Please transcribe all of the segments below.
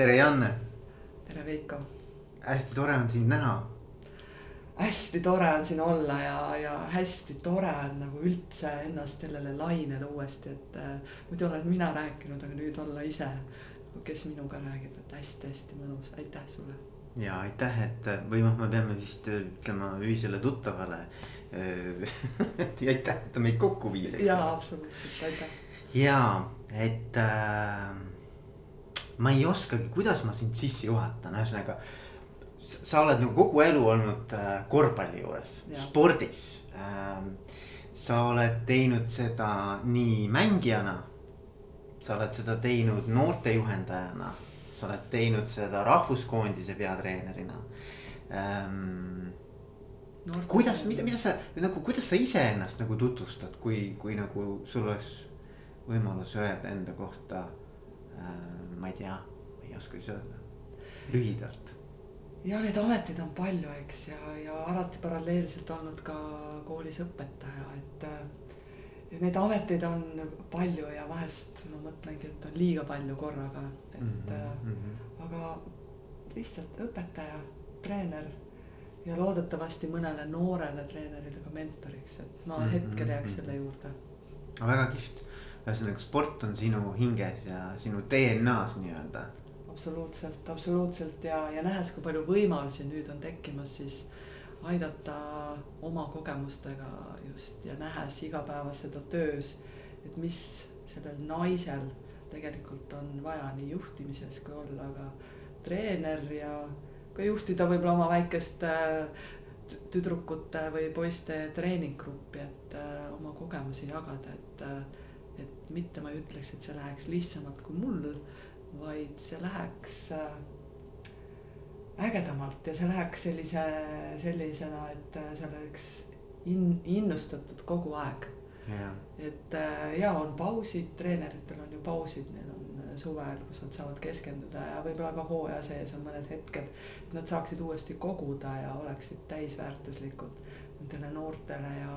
tere, Janne. tere, Veiko. hästi tore on sind näha. hästi tore on siin olla ja, ja hästi tore on nagu üldse ennast sellele lainele uuesti, et äh, muidu olen mina rääkinud, aga nüüd olla ise, kes minuga räägib, et hästi-hästi mõnus, aitäh sulle. ja aitäh, et või noh, me peame vist ütlema ühisele tuttavale aitäh, et ta meid kokku viis, eks. jaa, absoluutselt, aitäh. jaa, et äh, ma ei oskagi, kuidas ma sind sisse juhatan, ühesõnaga. sa oled nagu kogu elu olnud äh, korvpalli juures, spordis äh,. sa oled teinud seda nii mängijana. sa oled seda teinud noortejuhendajana, sa oled teinud seda rahvuskoondise peatreenerina ähm, Noorte kuidas, mida, mida sa nagu, kuidas sa iseennast nagu tutvustad, kui, kui nagu sul oleks võimalus öelda enda kohta ma ei tea, ei oska siis öelda, lühidalt. ja neid ameteid on palju, eks, ja, ja alati paralleelselt olnud ka koolis õpetaja, et. ja neid ameteid on palju ja vahest ma mõtlengi, et on liiga palju korraga, et mm. -hmm. aga lihtsalt õpetaja, treener ja loodetavasti mõnele noorele treenerile ka mentoriks, et ma mm -hmm. hetkel jääks selle juurde. väga kihvt ühesõnaga sport on sinu hinges ja sinu DNA-s nii-öelda. absoluutselt, absoluutselt ja, ja nähes, kui palju võimalusi nüüd on tekkimas, siis aidata oma kogemustega just ja nähes igapäevas seda töös, et mis sellel naisel tegelikult on vaja nii juhtimises kui olla ka treener ja ka juhtida võib-olla oma väikest äh, tüdrukute või poiste treeninggruppi, et äh, oma kogemusi jagada, et äh, mitte ma ei ütleks, et see läheks lihtsamalt kui mul, vaid see läheks äh, ägedamalt ja see läheks sellise, sellisena, et äh, see oleks in-, innustatud kogu aeg yeah.. et äh, ja on pausid, treeneritel on ju pausid, neil on suvel, kus nad saavad keskenduda ja võib-olla ka hooaja sees on mõned hetked. et nad saaksid uuesti koguda ja oleksid täisväärtuslikud nendele noortele ja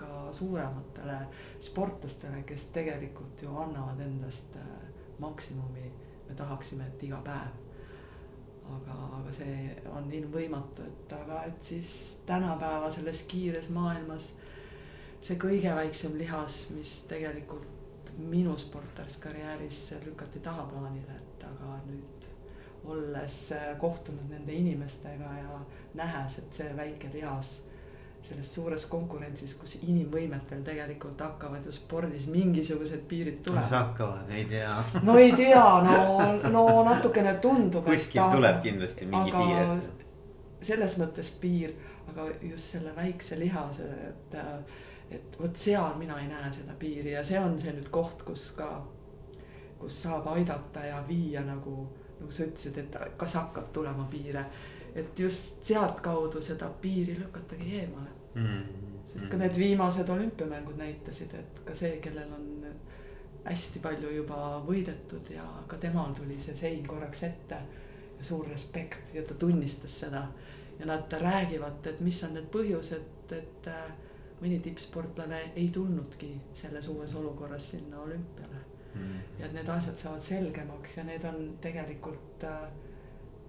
ka suurematele sportlastele, kes tegelikult ju annavad endast äh, maksimumi. me tahaksime, et iga päev. aga, aga see on ilmvõimatu, et aga, et siis tänapäeva selles kiires maailmas see kõige väiksem lihas, mis tegelikult minu sportlaskarjääris lükati tahaplaanile, et aga nüüd olles äh, kohtunud nende inimestega ja nähes, et see väike lihas selles suures konkurentsis, kus inimvõimetel tegelikult hakkavad ju spordis mingisugused piirid tulema. mis hakkavad, ei tea. no ei tea, no, no natukene tundub. kuskil ta, tuleb kindlasti mingi piir ette. selles mõttes piir, aga just selle väikse lihase, et, et vot seal mina ei näe seda piiri ja see on see nüüd koht, kus ka, kus saab aidata ja viia nagu, nagu sa ütlesid, et kas hakkab tulema piire et just sealtkaudu seda piiri lükatagi eemale mm. -hmm. sest ka need viimased olümpiamängud näitasid, et ka see, kellel on hästi palju juba võidetud ja ka temal tuli see sein korraks ette. ja suur respekt ja ta tunnistas seda ja nad räägivad, et mis on need põhjused, et äh, mõni tippsportlane ei tulnudki selles uues olukorras sinna olümpiale mm. -hmm. ja et need asjad saavad selgemaks ja need on tegelikult äh,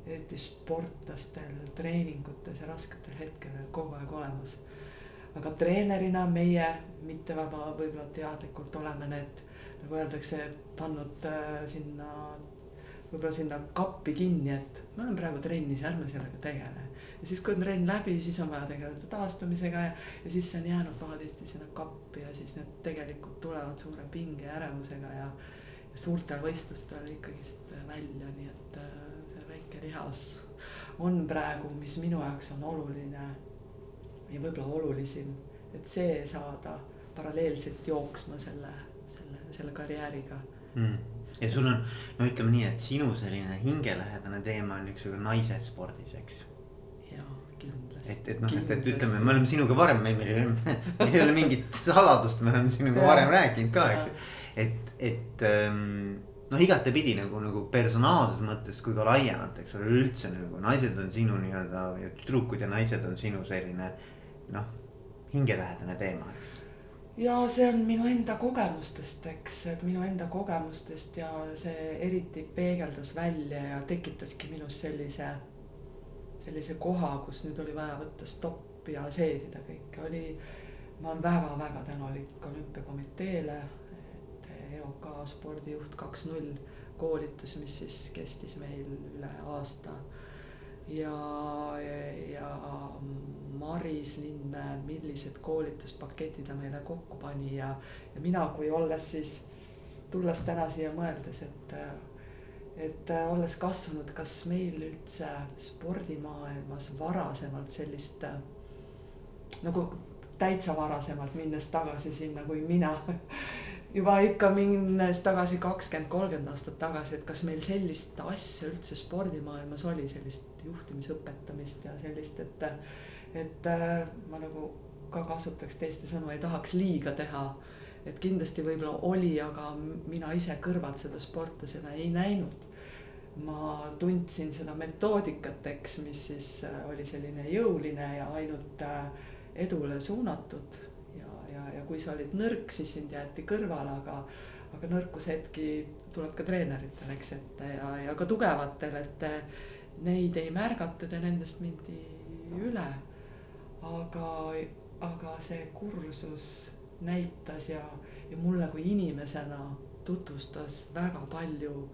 eriti sportlastel treeningutes ja rasketel hetkedel kogu aeg olemas. aga treenerina meie mitte väga võib-olla teadlikult oleme need, nagu öeldakse, pannud äh, sinna, võib-olla sinna kappi kinni, et me oleme praegu trennis, ärme sellega tegele. ja siis, kui on trenn läbi, siis on vaja tegeleda taastumisega ja, ja siis see on jäänud pahatihti sinna kappi ja siis need tegelikult tulevad suure pinge ja ärevusega ja, ja suurtel võistlustel ikkagist välja, nii et äh, lihas on praegu, mis minu jaoks on oluline ja võib-olla olulisim, et see saada paralleelselt jooksma selle, selle, selle karjääriga. Mm.. ja sul on, no ütleme nii, et sinu selline hingelähedane teema on niisugune naised spordis, eks. jaa, kindlasti. et, et noh, et, et ütleme, me oleme sinuga varem, meil ei ole, meil ei ole mingit saladust, me oleme sinuga varem rääkinud ka, eks et, et ähm, noh, igatepidi nagu, nagu personaalses mõttes kui ka laiemalt, eks ole, üleüldse nagu naised on sinu nii-öelda ja tüdrukud ja naised on sinu selline noh, hingelähedane teema, eks. ja see on minu enda kogemustest, eks, et minu enda kogemustest ja see eriti peegeldas välja ja tekitaski minus sellise, sellise koha, kus nüüd oli vaja võtta stopp ja seedida kõike, oli. ma olen väga-väga tänulik olümpiakomiteele, EOK spordijuht kaks null koolitus, mis siis kestis meil üle aasta. Ja, ja Maris Linne, millised koolituspaketid ta meile kokku pani ja, ja mina, kui olles siis, tulles täna siia mõeldes, et, et olles kasvanud, kas meil üldse spordimaailmas varasemalt sellist nagu täitsa varasemalt, minnes tagasi sinna, kui mina juba ikka minnes tagasi kakskümmend, kolmkümmend aastat tagasi, et kas meil sellist asja üldse spordimaailmas oli, sellist juhtimisõpetamist ja sellist, et. et äh, ma nagu ka kasutaks teiste sõnu, ei tahaks liiga teha. et kindlasti võib-olla oli, aga mina ise kõrvalt seda sportlasena ei näinud. ma tundsin seda metoodikat, eks, mis siis äh, oli selline jõuline ja ainult äh, edule suunatud ja, kui sa olid nõrk, siis sind jäeti kõrvale, aga, aga nõrkushetki tuleb ka treeneritel, eks, et ja, ja ka tugevatel, et neid ei märgatud ja nendest mindi üle. aga, aga see kursus näitas ja, ja mulle kui inimesena tutvustas väga palju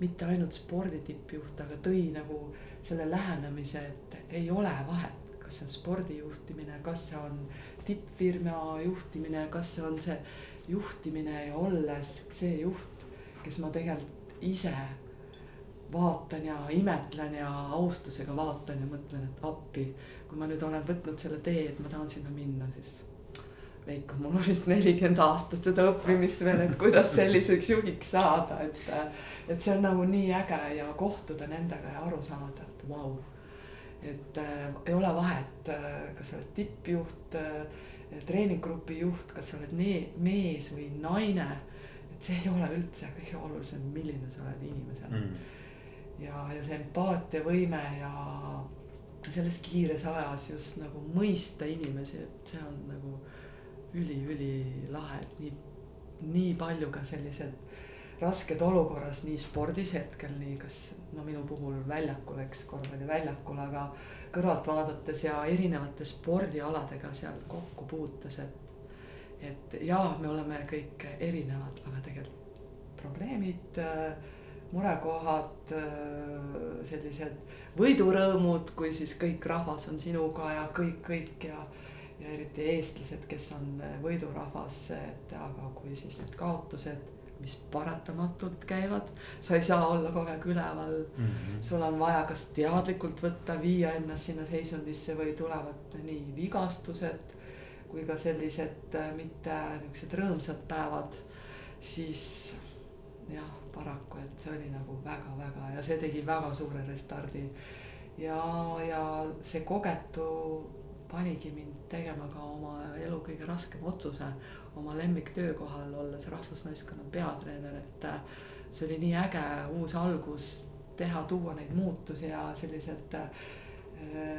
mitte ainult spordi tippjuht, aga tõi nagu selle lähenemise, et ei ole vahet, kas see on spordijuhtimine, kas see on tippfirma juhtimine, kas see on see juhtimine ja olles see juht, kes ma tegelikult ise vaatan ja imetlen ja austusega vaatan ja mõtlen, et appi. kui ma nüüd olen võtnud selle tee, et ma tahan sinna minna, siis Veiko, mul on vist nelikümmend aastat seda õppimist veel, et kuidas selliseks juhiks saada, et. et see on nagu nii äge ja kohtuda nendega ja aru saada, et vau wow et äh, ei ole vahet, äh, kas sa oled tippjuht äh,, treeninggrupi juht, kas sa oled mees või naine. et see ei ole üldse kõige olulisem, milline sa oled inimesena mm.. ja, ja see empaatiavõime ja selles kiires ajas just nagu mõista inimesi, et see on nagu üli-ülilahe, et nii, nii palju ka sellised rasked olukorras nii spordis hetkel, nii kas no minu puhul väljakul, eks korvpalliväljakul, aga kõrvalt vaadates ja erinevate spordialadega seal kokku puutes, et. et jaa, me oleme kõik erinevad, aga tegelikult probleemid, murekohad, sellised võidurõõmud, kui siis kõik rahvas on sinuga ja kõik, kõik ja ja eriti eestlased, kes on võidurahvas, et aga kui siis need kaotused mis paratamatult käivad, sa ei saa olla kogu aeg üleval mm. -hmm. sul on vaja kas teadlikult võtta, viia ennast sinna seisundisse või tulevad nii vigastused kui ka sellised äh, mitte niuksed rõõmsad päevad, siis jah, paraku, et see oli nagu väga-väga ja see tegi väga suure restardi. ja, ja see kogetu panigi mind tegema ka oma elu kõige raskem otsuse oma lemmiktöökohal, olles rahvusnaiskonna peatreener, et äh, see oli nii äge uus algus teha, tuua neid muutusi ja sellised äh,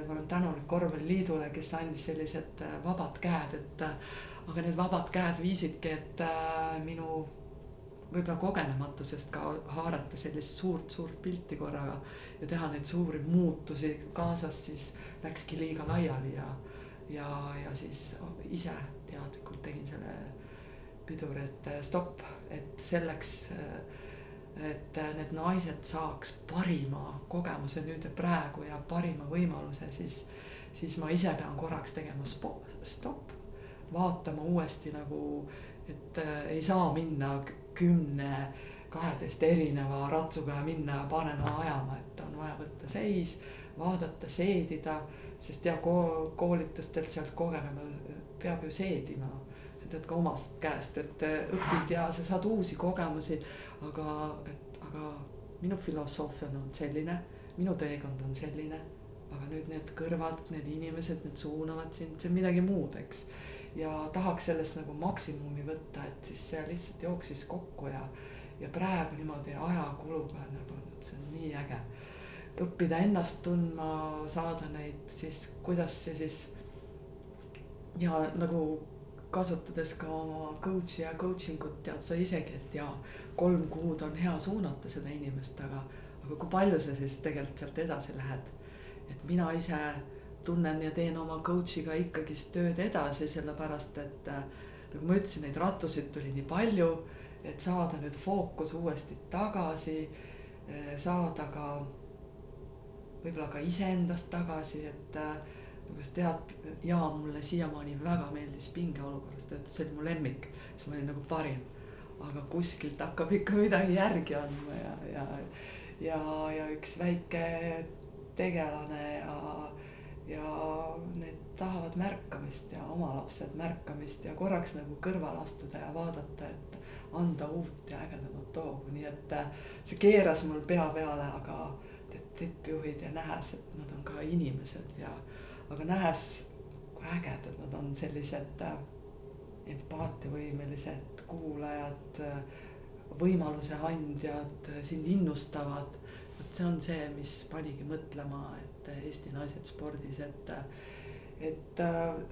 ma olen tänulik korvpalliliidule, kes andis sellised äh, vabad käed, et aga need vabad käed viisidki, et minu võib-olla kogenematusest ka haarata sellist suurt-suurt pilti korraga ja teha neid suuri muutusi. Kaasas, siis läkski liiga laiali ja, ja, ja siis ise teadlikult tegin selle piduri, et äh, stopp, et selleks, äh, et äh, need naised saaks parima kogemuse nüüd ja praegu ja parima võimaluse, siis, siis ma ise pean korraks tegema stopp, vaatama uuesti nagu, et ei saa minna kümne, kaheteist erineva ratsuga ja minna ja panema ajama, et on vaja võtta seis, vaadata, seedida, sest ja koolitustelt sealt kogenema peab ju seedima. Tead ka omast käest, et äh, õpid ja sa saad uusi kogemusi, aga, et aga minu filosoofia on olnud selline, minu teekond on selline. aga nüüd need kõrvad, need inimesed, need suunavad sind, see on midagi muud, eks. ja tahaks sellest nagu maksimumi võtta, et siis see lihtsalt jooksis kokku ja, ja praegu niimoodi ajakuluga nagu see on nii äge õppida ennast tundma, saada neid siis, kuidas see siis ja nagu kasutades ka oma coach'i ja coaching ut tead sa isegi, et jaa, kolm kuud on hea suunata seda inimest, aga, aga kui palju sa siis tegelikult sealt edasi lähed. et mina ise tunnen ja teen oma coach'iga ikkagist tööd edasi, sellepärast et äh, nagu ma ütlesin, neid rattusid tuli nii palju, et saada nüüd fookus uuesti tagasi, äh, saada ka võib-olla ka iseendast tagasi, et äh, nagu sa tead, Jaa mulle siiamaani väga meeldis pingeolukorras töötada, see oli mu lemmik, siis ma olin nagu parim. aga kuskilt hakkab ikka midagi järgi andma ja, ja, ja, ja üks väike tegelane ja, ja need tahavad märkamist ja oma lapsed märkamist ja korraks nagu kõrvale astuda ja vaadata, et anda uut ja ägedamat hoogu, nii et äh, see keeras mul pea peale, aga need tippjuhid ja nähes, et nad on ka inimesed ja aga nähes, kui ägedad nad on, sellised äh, empaatiavõimelised kuulajad, äh, võimaluse andjad, äh, sind innustavad. vot see on see, mis panigi mõtlema, et Eesti naised spordis, et, et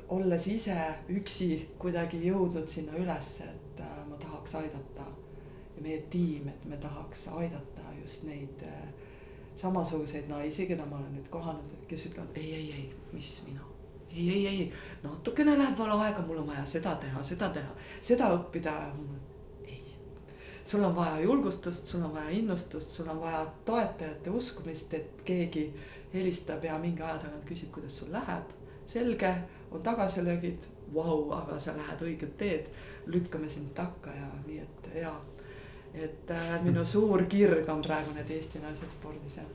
olles ise üksi kuidagi jõudnud sinna ülesse, et ma tahaks aidata meie tiim, et me tahaks aidata just neid samasuguseid naisi, keda ma olen nüüd kohanud, kes ütlevad ei, ei, ei, mis mina. ei, ei, ei, natukene läheb veel aega, mul on vaja seda teha, seda teha, seda õppida. ei, sul on vaja julgustust, sul on vaja innustust, sul on vaja toetajate uskumist, et keegi helistab ja mingi aja tagant küsib, kuidas sul läheb. selge, on tagasilöögid, vau, aga sa lähed õiget teed, lükkame sind takka ja nii, et ja et äh, minu suur kirg on praegu need Eesti naised spordis jah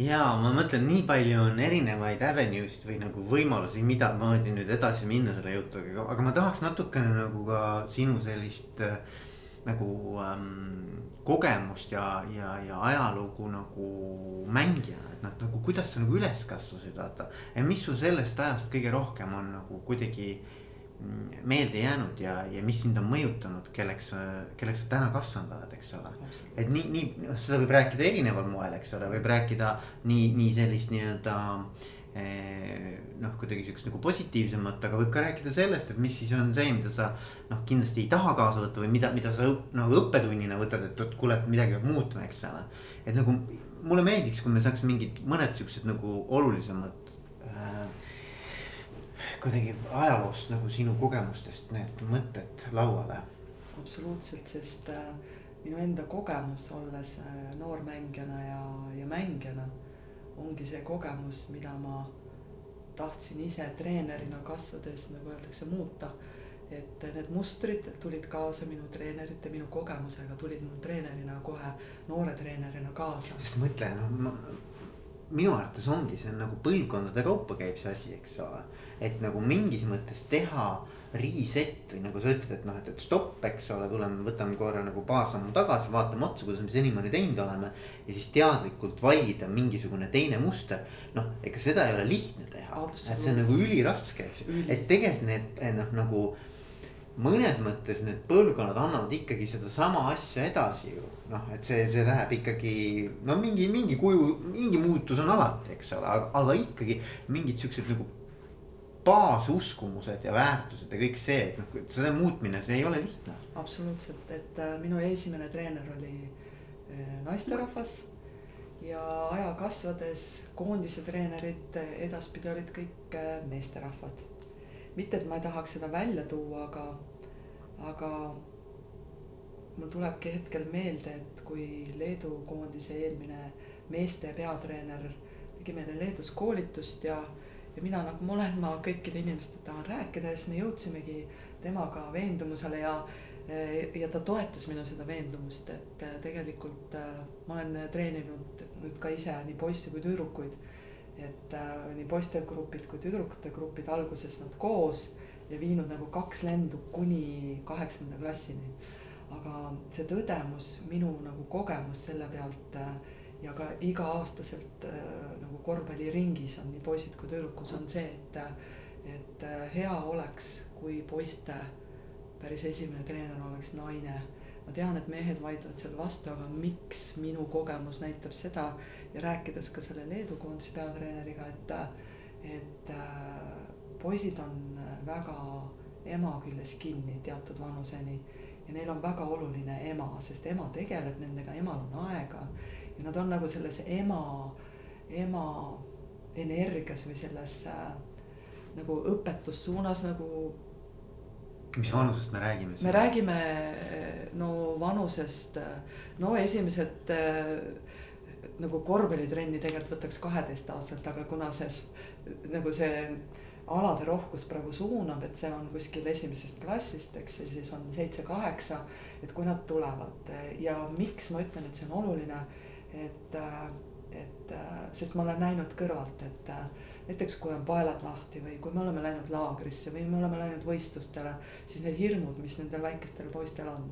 ja ma mõtlen, nii palju on erinevaid avenue'sid või nagu võimalusi, mida moodi nüüd edasi minna selle jutuga, aga ma tahaks natukene nagu ka sinu sellist äh, nagu ähm, kogemust ja, ja, ja ajalugu nagu mängijana, et noh, nagu kuidas sa nagu üles kasvasid, vaata. mis sul sellest ajast kõige rohkem on nagu kuidagi meelde jäänud ja, ja mis sind on mõjutanud, kelleks, kelleks sa täna kasvanud oled, eks ole. et nii, nii, noh, seda võib rääkida erineval moel, eks ole, võib rääkida nii, nii sellist nii-öelda eh, noh, kuidagi siukest nagu positiivsemat, aga võib ka rääkida sellest, et mis siis on see, mida sa noh, kindlasti ei taha kaasa võtta või mida, mida sa nagu õppetunnina võtad, et, et kuule, et midagi peab muutuma, eks ole. et nagu mulle meeldiks, kui me saaks mingid mõned siuksed nagu olulisemad kuidagi ajaloost nagu sinu kogemustest need mõtted lauale? absoluutselt, sest äh, minu enda kogemus, olles äh, noormängijana ja, ja mängijana, ongi see kogemus, mida ma tahtsin ise treenerina kasvades, nagu öeldakse, muuta. et need mustrid tulid kaasa minu treenerite, minu kogemusega tulid mul treenerina kohe, noore treenerina kaasa. sest mõtle, noh, ma minu arvates ongi, see on nagu põlvkondade kaupa käib see asi, eks ole. Et nagu mingis mõttes teha reset või nagu sa ütled, et noh, et, et stopp, eks ole, tuleme, võtame korra nagu paar sammu tagasi, vaatame otsa, kuidas me senimaani teinud oleme. ja siis teadlikult valida mingisugune teine muster, noh, ega seda ei ole lihtne teha. et see on nagu üliraske, eks ju, et tegelikult need noh, nagu mõnes mõttes need põlvkonnad annavad ikkagi sedasama asja edasi ju. noh, et see, see läheb ikkagi no mingi, mingi kuju, mingi muutus on alati, eks ole, aga, aga ikkagi mingid siuksed nagu baasuskumused ja väärtused ja kõik see, et noh, selle muutmine, see ei ole lihtne. absoluutselt, et äh, minu esimene treener oli äh, naisterahvas ja aja kasvades koondise treenerid edaspidi olid kõik äh, meesterahvad mitte, et ma ei tahaks seda välja tuua, aga, aga mul tulebki hetkel meelde, et kui Leedu koondise eelmine meeste peatreener tegi meile Leedus koolitust ja, ja mina nagu ma olen, ma kõikide inimestega tahan rääkida ja siis me jõudsimegi temaga veendumusele ja ja ta toetas minu seda veendumust, et tegelikult äh, ma olen treeninud nüüd ka ise nii poisse kui tüdrukuid et äh, nii poistegrupid kui tüdrukute grupid alguses nad koos ja viinud nagu kaks lendu kuni kaheksanda klassini. aga see tõdemus, minu nagu kogemus selle pealt äh, ja ka iga-aastaselt äh, nagu korvpalliringis on nii poisid kui tüdrukud on see, et, et äh, hea oleks, kui poiste päris esimene treener oleks naine ma tean, et mehed vaidlevad selle vastu, aga miks minu kogemus näitab seda ja rääkides ka selle Leedu koondise peatreeneriga, et, et äh, poisid on väga ema küljes kinni teatud vanuseni. ja neil on väga oluline ema, sest ema tegeleb nendega, emal on aega ja nad on nagu selles ema, ema energias või selles äh, nagu õpetussuunas nagu. mis vanusest me räägime siis? me räägime no vanusest, no esimesed äh, nagu korvpallitrenni tegelikult võtaks kaheteistaastaselt, aga kuna see nagu see alade rohkus praegu suunab, et see on kuskil esimesest klassist, eks ju, siis on seitse-kaheksa. et kui nad tulevad ja miks ma ütlen, et see on oluline, et, et sest ma olen näinud kõrvalt, et näiteks kui on paelad lahti või kui me oleme läinud laagrisse või me oleme läinud võistlustele, siis need hirmud, mis nendel väikestel poistel on.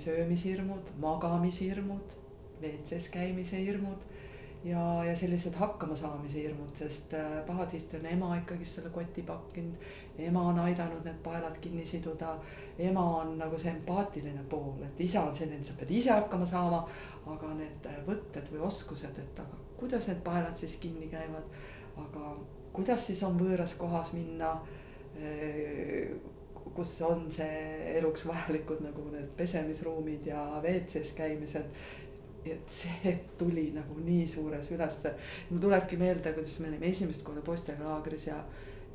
söömishirmud, magamishirmud, WC-s käimise hirmud ja, ja sellised hakkamasaamise hirmud, sest äh, pahatihti on ema ikkagist selle koti pakkinud. ema on aidanud need paelad kinni siduda, ema on nagu see empaatiline pool, et isa on selline, sa pead ise hakkama saama. aga need äh, võtted või oskused, et aga kuidas need paelad siis kinni käivad, aga kuidas siis on võõras kohas minna äh, kus on see eluks vajalikud nagu need pesemisruumid ja WC-s käimised et see tuli nagu nii suures ülesse. mul tulebki meelde, kuidas me olime esimest korda poistega laagris ja,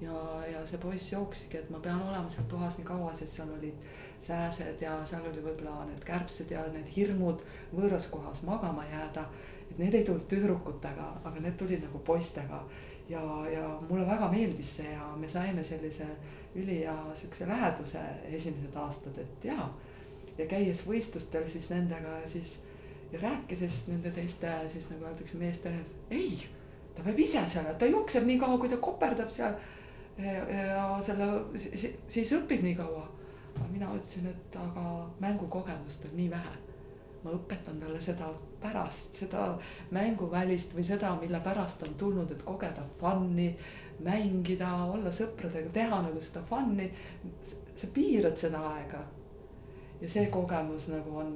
ja, ja see poiss jookski, et ma pean olema seal toas nii kaua, sest seal olid sääsed ja seal oli võib-olla need kärbsed ja need hirmud võõras kohas magama jääda. et need ei tulnud tüdrukutega, aga need tulid nagu poistega ja, ja mulle väga meeldis see ja me saime sellise ülihea siukse läheduse esimesed aastad, et jaa. ja käies võistlustel siis nendega siis rääkides nende teiste siis nagu öeldakse meestele, et ei, ta peab ise seal, ta jookseb nii kaua, kui ta koperdab seal. ja selle siis õpib nii kaua. aga mina ütlesin, et aga mängukogemust on nii vähe. ma õpetan talle seda pärast, seda mänguvälist või seda, mille pärast on tulnud, et kogeda fun'i, mängida, olla sõpradega, teha nagu seda fun'i. sa piirad seda aega ja see kogemus nagu on,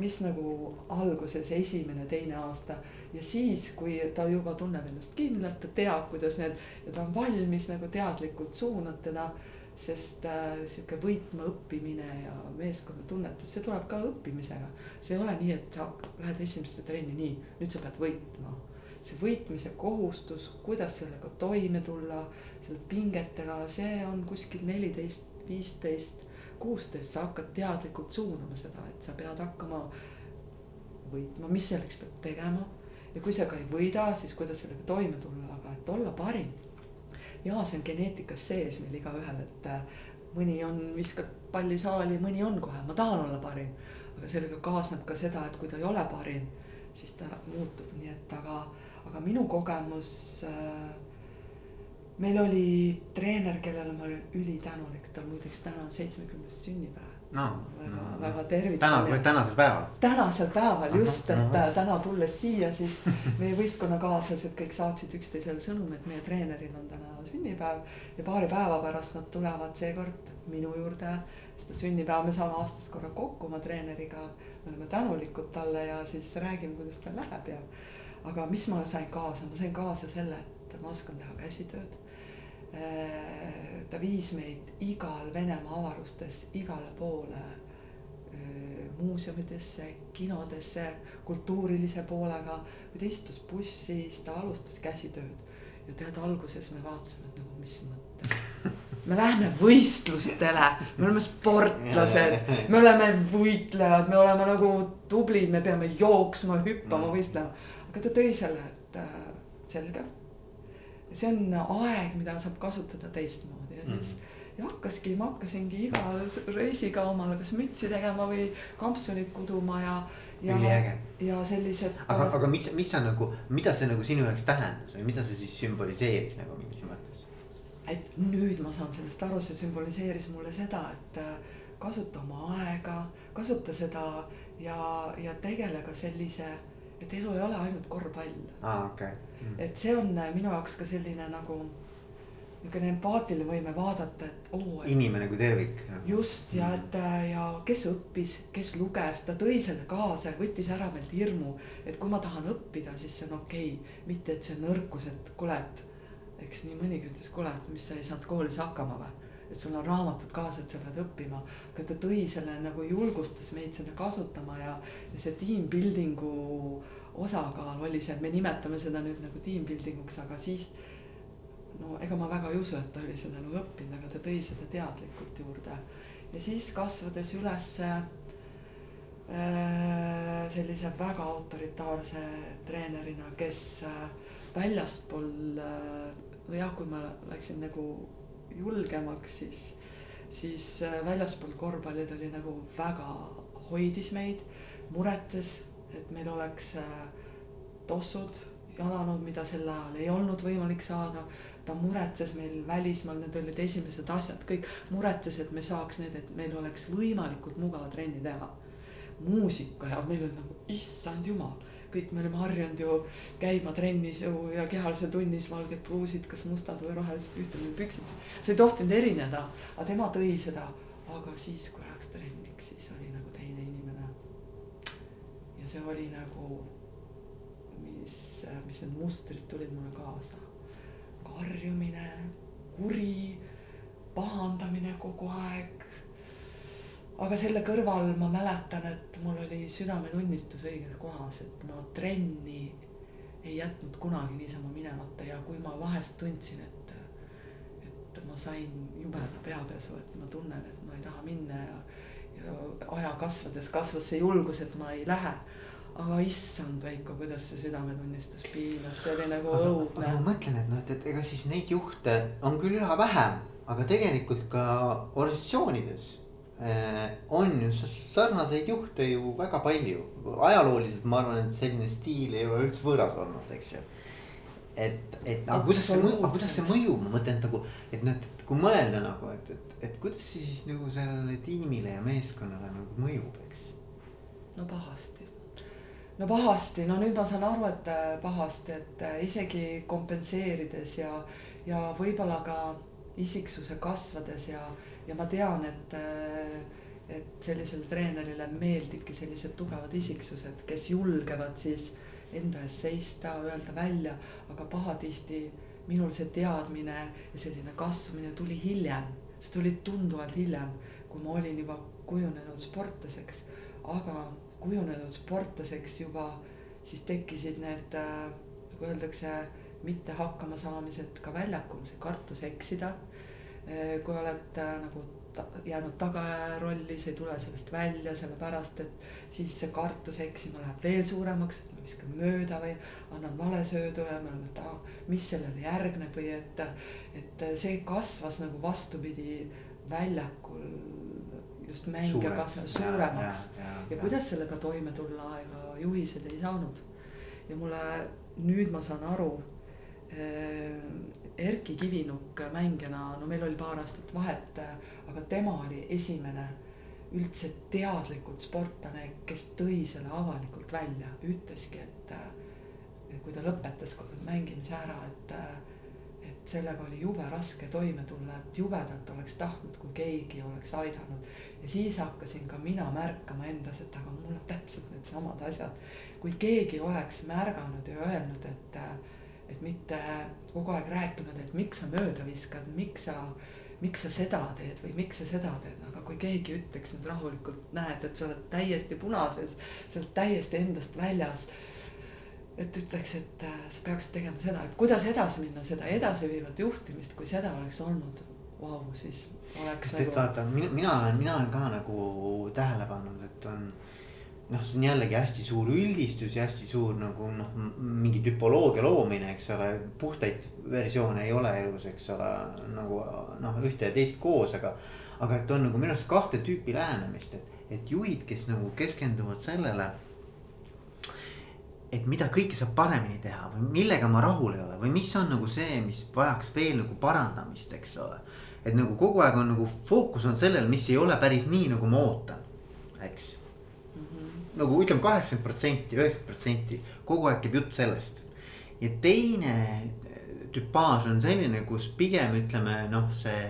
mis nagu alguses esimene, teine aasta ja siis, kui ta juba tunneb ennast kindlalt, ta teab, kuidas need ja ta on valmis nagu teadlikult suunatena. sest äh, sihuke võitma õppimine ja meeskonnatunnetus, see tuleb ka õppimisega. see ei ole nii, et sa lähed esimesse trenni, nii, nüüd sa pead võitma see võitmise kohustus, kuidas sellega toime tulla, selle pingetega, see on kuskil neliteist, viisteist kuusteist sa hakkad teadlikult suunama seda, et sa pead hakkama võitma, mis selleks peab tegema. ja kui sa ka ei võida, siis kuidas sellega toime tulla, aga et olla parim. ja see on geneetikas sees meil igaühel, et äh, mõni on, viskab palli saali, mõni on kohe, ma tahan olla parim. aga sellega kaasneb ka seda, et kui ta ei ole parim, siis ta muutub, nii et aga, aga minu kogemus äh, meil oli treener, kellele ma olen ülitänulik, tal muideks täna on seitsmekümnes sünnipäev no,. väga no,, väga tervitan. täna, tänasel päeval. tänasel päeval just, et aha. täna tulles siia, siis meie võistkonnakaaslased kõik saatsid üksteisele sõnumi, et meie treeneril on täna sünnipäev. ja paari päeva pärast nad tulevad seekord minu juurde seda sünnipäeva, me saame aastas korra kokku oma treeneriga. me oleme tänulikud talle ja siis räägime, kuidas tal läheb ja. aga mis ma sain kaasa, ma sain kaasa selle, et ma oskan teha käsitööd Äh, ta viis meid igal Venemaa avarustes igale poole äh, muuseumidesse, kinodesse, kultuurilise poolega. kui ta istus bussis, ta alustas käsitööd ja tead, alguses me vaatasime, et nagu mis mõttes. me läheme võistlustele, me oleme sportlased, me oleme võitlejad, me oleme nagu tublid, me peame jooksma, hüppama, võistlema. aga ta tõi selle, et äh, selge see on aeg, mida saab kasutada teistmoodi ja siis mm. ja hakkaski, ma hakkasingi iga reisiga omale kas mütsi tegema või kampsunit kuduma ja. ja, ja sellised. aga, aga mis, mis sa nagu, mida see nagu sinu jaoks tähendas või mida see siis sümboliseeris nagu mingis mõttes? et nüüd ma saan sellest aru, see sümboliseeris mulle seda, et äh, kasuta oma aega, kasuta seda ja, ja tegele ka sellise et elu ei ole ainult korvpall. okei okay. mm.. et see on äh, minu jaoks ka selline nagu niisugune empaatiline võime vaadata, et oo. inimene kui tervik. just ja mm. et äh, ja kes õppis, kes luges, ta tõi selle kaasa ja võttis ära meilt hirmu. et kui ma tahan õppida, siis see on okei okay., mitte et see nõrkus, et kuule, et, eks nii mõnigi ütles, kuule, et mis sa ei saanud koolis hakkama või et sul on raamatud kaasa, et sa pead õppima. aga ta tõi selle nagu julgustas meid seda kasutama ja, ja see team building'u osakaal oli et me nimetame seda nüüd nagu team building uks, aga siis. no ega ma väga ei usu, et ta oli seda nagu õppinud, aga ta tõi seda teadlikult juurde. ja siis kasvades ülesse äh, sellise väga autoritaarse treenerina, kes äh, väljaspool äh, jah, kui ma läksin nagu julgemaks, siis, siis äh, väljaspool korvpalli ta oli nagu väga hoidis meid, muretas, et meil oleks äh, tossud, jalanud, mida sel ajal ei olnud võimalik saada. ta muretses meil välismaal, need olid esimesed asjad, kõik muretses, et me saaks need, et meil oleks võimalikult mugav trenni teha. muusika ja meil oli nagu issand jumal kõik me olime harjunud ju käima trennis ju ja kehalisel tunnis valged pruusid, kas mustad või rohelised püstolid püksid. sa ei tohtinud erineda, aga tema tõi seda, aga siis, kui läks trenniks, siis oli nagu teine inimene. ja see oli nagu, mis, mis need mustrid tulid mulle kaasa. karjumine, kuri, pahandamine kogu aeg aga selle kõrval ma mäletan, et mul oli südametunnistus õiges kohas, et ma trenni ei jätnud kunagi niisama minemata ja kui ma vahest tundsin, et, et ma sain jubeda peapesu, et ma tunnen, et ma ei taha minna ja, ja aja kasvades kasvas see julgus, et ma ei lähe aga issand, Veiko, kuidas see südametunnistus piinas, see oli nagu õudne. aga ma mõtlen, et noh, et, et ega siis neid juhte on küll üha vähem, aga tegelikult ka organisatsioonides on ju sarnaseid juhte ju väga palju, ajalooliselt ma arvan, et selline stiil ei ole üldse võõras olnud, eks ju. et, et aga kuidas see, aga kuidas see mõjub, ma mõtlen nagu, et noh, et kui mõelda nagu, et, et, et kuidas see siis nagu sellele tiimile ja meeskonnale nagu mõjub, eks. no pahasti, no pahasti, no nüüd ma saan aru, et äh, pahasti, et äh, isegi kompenseerides ja, ja võib-olla ka isiksuse kasvades ja ja ma tean, et, et sellisele treenerile meeldibki sellised tugevad isiksused, kes julgevad siis enda eest seista, öelda välja, aga pahatihti minul see teadmine ja selline kasvamine tuli hiljem, see tuli tunduvalt hiljem, kui ma olin juba kujunenud sportlaseks, aga kujunenud sportlaseks juba siis tekkisid need, nagu öeldakse, mitte hakkama saamised ka väljakul, see kartus eksida kui oled äh, nagu ta, jäänud tagarolli, sa ei tule sellest välja, sellepärast et siis see kartus eksima läheb veel suuremaks, ma viskan mööda või annan valesöödu ja me oleme, et aa, mis sellele järgneb või et, et see kasvas nagu vastupidi väljakul just mängija kasvas suuremaks. ja, ja, ja, ja kuidas sellega toime tulla, ega juhised ei saanud. ja mulle nüüd ma saan aru äh, Erki Kivinuk mängijana, no meil oli paar aastat vahet, aga tema oli esimene üldse teadlikult sportlane, kes tõi selle avalikult välja, ütleski, et kui ta lõpetas mängimise ära, et, et sellega oli jube raske toime tulla, et jubedalt oleks tahtnud, kui keegi oleks aidanud. ja siis hakkasin ka mina märkama endas, et aga mul on täpselt needsamad asjad. kui keegi oleks märganud ja öelnud, et et mitte kogu aeg rääkinud, et miks sa mööda viskad, miks sa, miks sa seda teed või miks sa seda teed, aga kui keegi ütleks nüüd rahulikult, näed, et sa oled täiesti punases, sa oled täiesti endast väljas. et ütleks, et äh, sa peaksid tegema seda, et kuidas edasi minna, seda edasiviivat juhtimist, kui seda oleks olnud, vau, siis oleks. sest nagu... et vaata, mina, mina olen, mina olen ka nagu tähele pannud, et on noh, see on jällegi hästi suur üldistus ja hästi suur nagu noh, mingi tüpoloogia loomine, eks ole, puhtaid versioone ei ole elus, eks ole, nagu noh, ühte ja teist koos, aga. aga et on nagu minu arust kahte tüüpi lähenemist, et, et juhid, kes nagu keskenduvad sellele. et mida kõike saab paremini teha või millega ma rahul ei ole või mis on nagu see, mis vajaks veel nagu parandamist, eks ole. et nagu kogu aeg on nagu fookus on sellel, mis ei ole päris nii, nagu ma ootan, eks nagu ütleme, kaheksakümmend protsenti, üheksakümmend protsenti, kogu aeg käib jutt sellest. ja teine tüpaaž on selline, kus pigem ütleme noh, see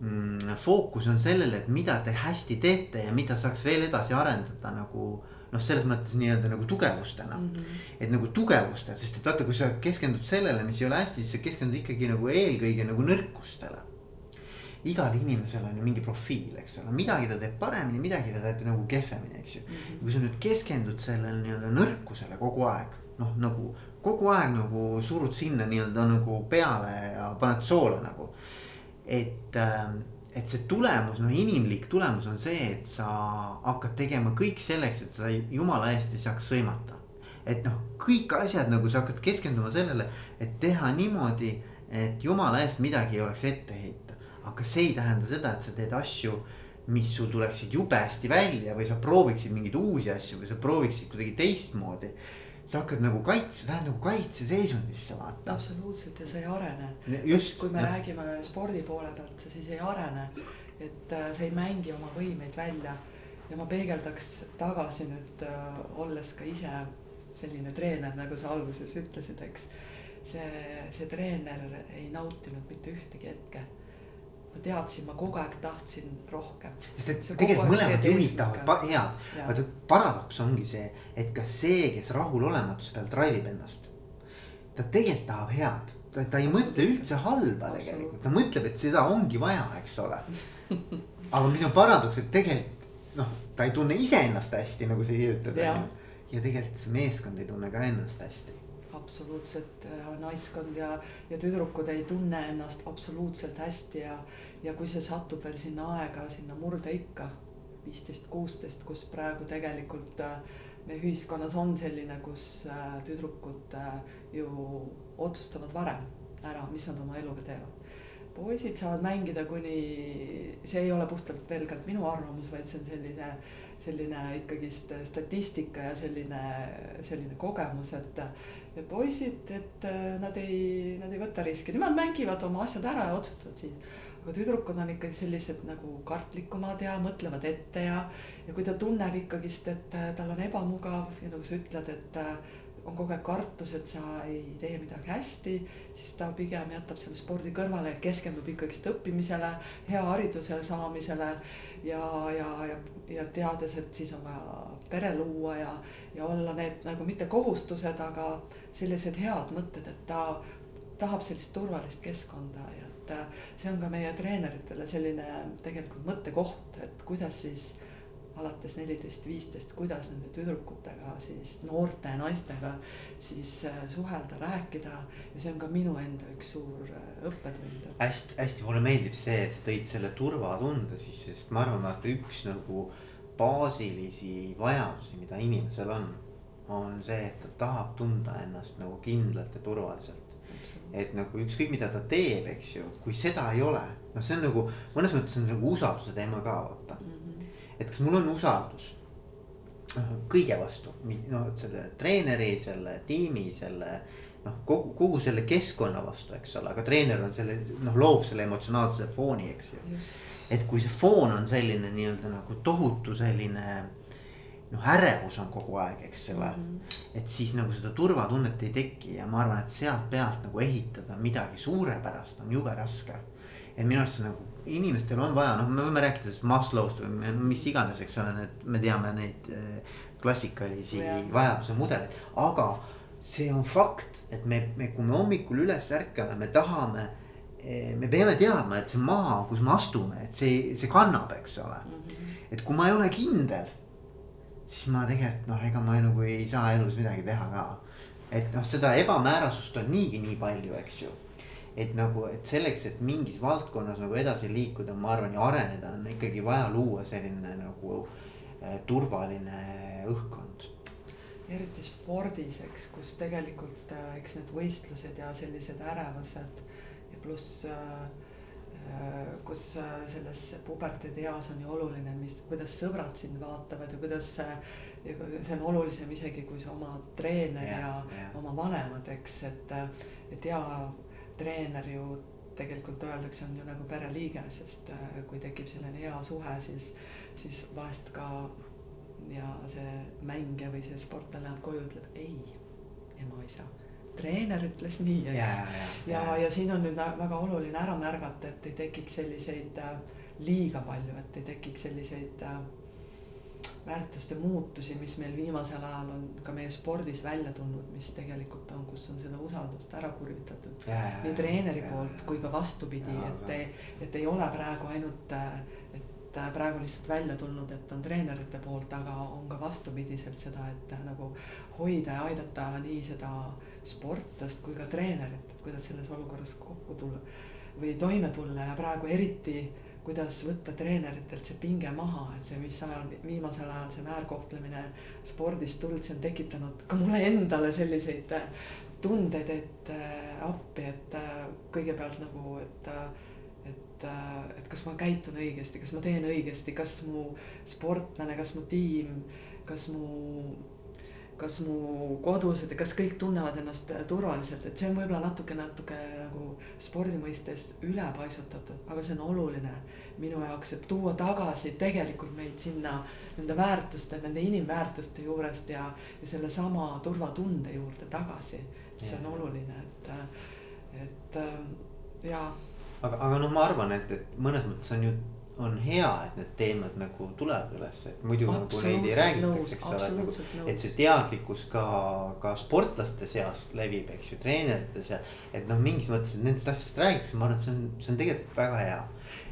mm, fookus on sellele, et mida te hästi teete ja mida saaks veel edasi arendada nagu noh, selles mõttes nii-öelda nagu tugevustena mm. -hmm. et nagu tugevustena, sest et vaata, kui sa keskendud sellele, mis ei ole hästi, siis sa keskendud ikkagi nagu eelkõige nagu nõrkustele. Igal inimesel on ju mingi profiil, eks ole, midagi ta teeb paremini, midagi ta teeb nagu kehvemini, eks ju mm. -hmm. kui sa nüüd keskendud sellele nii-öelda nõrkusele kogu aeg, noh nagu kogu aeg nagu surud sinna nii-öelda nagu peale ja paned soole nagu. et äh, et see tulemus, noh, inimlik tulemus on see, et sa hakkad tegema kõik selleks, et sa jumala eest ei saaks sõimata. et noh, kõik asjad nagu sa hakkad keskenduma sellele, et teha niimoodi, et jumala eest midagi ei oleks ette heita. Aga see ei tähenda seda, et sa teed asju, mis sul tuleksid jube hästi välja või sa prooviksid mingeid uusi asju või sa prooviksid kuidagi teistmoodi sa hakkad nagu kaitse, lähed nagu kaitseseisundisse vaata. absoluutselt ja sa ei arene. just. kui me ja. räägime spordi poole pealt, sa siis ei arene. et äh, sa ei mängi oma võimeid välja. ja ma peegeldaks tagasi nüüd äh, olles ka ise selline treener, nagu sa alguses ütlesid, eks. see, see treener ei nautinud mitte ühtegi hetke ma teadsin, ma kogu aeg tahtsin rohkem. sest et tegelikult mõlemad juhid tahavad head, vaata paradoks ongi see, et ka see, kes rahulolematuse peal drive ib ennast. ta tegelikult tahab head, ta, ta ei mõtle üldse halba tegelikult, ta mõtleb, et seda ongi vaja, eks ole. aga mis on paradoks, et tegelikult noh, ta ei tunne iseennast hästi, nagu sa kirjutad on ju. ja tegelikult see meeskond ei tunne ka ennast hästi absoluutselt äh, naiskond ja, ja tüdrukud ei tunne ennast absoluutselt hästi ja, ja kui see satub veel sinna aega, sinna murdeikka, viisteist, kuusteist, kus praegu tegelikult äh, meie ühiskonnas on selline, kus äh, tüdrukud ju otsustavad varem ära, mis nad oma eluga teevad. Poisid saavad mängida kuni, see ei ole puhtalt pelgalt minu arvamus, vaid see on sellise selline ikkagist statistika ja selline, selline kogemus, et. et poisid, et nad ei, nad ei võta riske, nemad mängivad oma asjad ära ja otsustavad siis. aga tüdrukud on ikkagi sellised nagu kartlikumad ja mõtlevad ette ja, ja kui ta tunneb ikkagist, et tal on ebamugav ja nagu sa ütled, et on kogu aeg kartus, et sa ei tee midagi hästi, siis ta pigem jätab selle spordi kõrvale keskendub ikkagist õppimisele, hea hariduse saamisele. ja, ja, ja, ja teades, et siis on vaja pere luua ja, ja olla need nagu mitte kohustused, aga sellised head mõtted, et ta tahab sellist turvalist keskkonda ja et see on ka meie treeneritele selline tegelikult mõttekoht, et kuidas siis alates neliteist, viisteist, kuidas nende tüdrukutega siis noorte naistega siis äh, suhelda, rääkida. ja see on ka minu enda üks suur äh, õppetund. hästi, hästi mulle meeldib see, et sa tõid selle turvatunde sisse, sest ma arvan, vaata üks nagu baasilisi vajadusi, mida inimesel on, on see, et ta tahab tunda ennast nagu kindlalt ja turvaliselt et nagu ükskõik, mida ta teeb, eks ju, kui seda ei ole, noh, see on nagu mõnes mõttes on nagu usalduse teema ka vaata mm. Et kas mul on usaldus kõige vastu, noh, selle treeneri, selle tiimi, selle noh, kogu, kogu selle keskkonna vastu, eks ole, aga treener on selle noh, loob selle emotsionaalse fooni, eks ju. et kui see foon on selline nii-öelda nagu tohutu selline noh, ärevus on kogu aeg, eks ole mm. -hmm. et siis nagu seda turvatunnet ei teki ja ma arvan, et sealt pealt nagu ehitada midagi suurepärast on jube raske. et minu arust see nagu inimestel on vaja, noh, me võime rääkida sellest Maslow'st või mis iganes, eks ole, need, me teame neid eh, klassikalisi ja. vajaduse mudeleid, aga see on fakt, et me, me, kui me hommikul üles ärkame, me tahame eh, me peame teadma, et see maa, kus me astume, et see, see kannab, eks ole mm. -hmm. et kui ma ei ole kindel, siis ma tegelikult noh, ega ma nagu ei saa elus midagi teha ka. et noh, seda ebamäärasust on niigi nii palju, eks ju et nagu, et selleks, et mingis valdkonnas nagu edasi liikuda, ma arvan ja areneda, on ikkagi vaja luua selline nagu äh, turvaline õhkkond. eriti spordis, eks, kus tegelikult äh, eks need võistlused ja sellised ärevused ja pluss äh, kus selles puberteedieas on ju oluline, mis, kuidas sõbrad sind vaatavad ja kuidas see. on olulisem isegi kui see oma treener ja, ja, ja oma vanemad, eks, et, et hea treener ju tegelikult öeldakse, on ju nagu pereliige, sest äh, kui tekib selline hea suhe, siis, siis vahest ka ja see mängija või see sportlane läheb koju, ütleb ei, ema-isa treener ütles nii, eks. ja, ja, ja, ja siin on nüüd väga oluline ära märgata, et ei tekiks selliseid äh, liiga palju, et ei tekiks selliseid äh, väärtuste muutusi, mis meil viimasel ajal on ka meie spordis välja tulnud, mis tegelikult on, kus on seda usaldust ära kurvitatud. nii treeneri ja, poolt kui ka vastupidi, et ei, et ei ole praegu ainult, et praegu lihtsalt välja tulnud, et on treenerite poolt, aga on ka vastupidiselt seda, et nagu hoida ja aidata nii seda sportlast kui ka treenerit, et kuidas selles olukorras kokku tulla või toime tulla ja praegu eriti kuidas võtta treeneritelt see pinge maha, et see, mis ajal, viimasel ajal see väärkohtlemine spordist tulnud, see on tekitanud ka mulle endale selliseid äh, tundeid, et äh, appi, et äh, kõigepealt nagu, et äh, et, äh, et kas ma käitun õigesti, kas ma teen õigesti, kas mu sportlane, kas mu tiim, kas mu kas mu kodused ja kas kõik tunnevad ennast turvaliselt, et see on võib-olla natuke, natuke nagu spordi mõistes ülepaisutatud, aga see on oluline minu jaoks, et tuua tagasi tegelikult meid sinna nende väärtuste, nende inimväärtuste juurest ja, ja sellesama turvatunde juurde tagasi. see on oluline, et, et ja. aga, aga noh, ma arvan, et, et mõnes mõttes on ju on hea, et need teemad nagu tulevad üles, et muidu nagu neid ei räägitaks, eks ole, et nagu, et see teadlikkus ka, ka sportlaste seas levib, eks ju, treenerite seas. et noh, mingis mõttes, nendest asjadest räägitakse, ma arvan, et see on, see on tegelikult väga hea.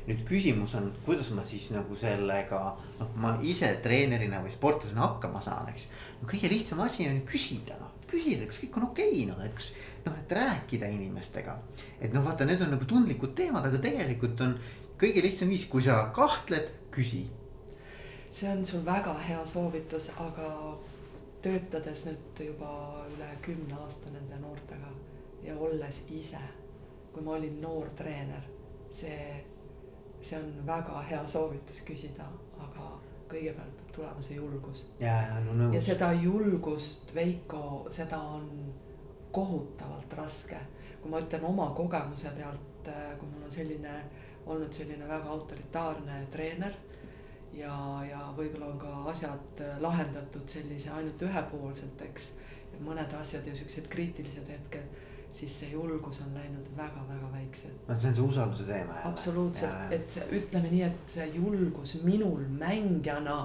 nüüd küsimus on, kuidas ma siis nagu sellega, noh, ma ise treenerina või sportlasena hakkama saan, eks ju. no kõige lihtsam asi on küsida, noh, küsida, kas kõik on okei okay,, noh, et kas noh, et rääkida inimestega. et noh, vaata, need on nagu tundlikud teemad, aga tegelikult on kõige lihtsam viis, kui sa kahtled, küsi. see on sul väga hea soovitus, aga töötades nüüd juba üle kümne aasta nende noortega ja olles ise, kui ma olin noor treener, see, see on väga hea soovitus küsida, aga kõigepealt peab tulema see julgus. ja, ja no nõus. ja seda julgust, Veiko, seda on kohutavalt raske, kui ma ütlen oma kogemuse pealt, kui mul on selline olnud selline väga autoritaarne treener ja, ja võib-olla on ka asjad lahendatud sellise ainult ühepoolselt, eks. mõned asjad ja siuksed kriitilised hetked, siis see julgus on läinud väga-väga väikseks. no see on see usalduse teema absoluutselt, et ütleme nii, et see julgus minul mängijana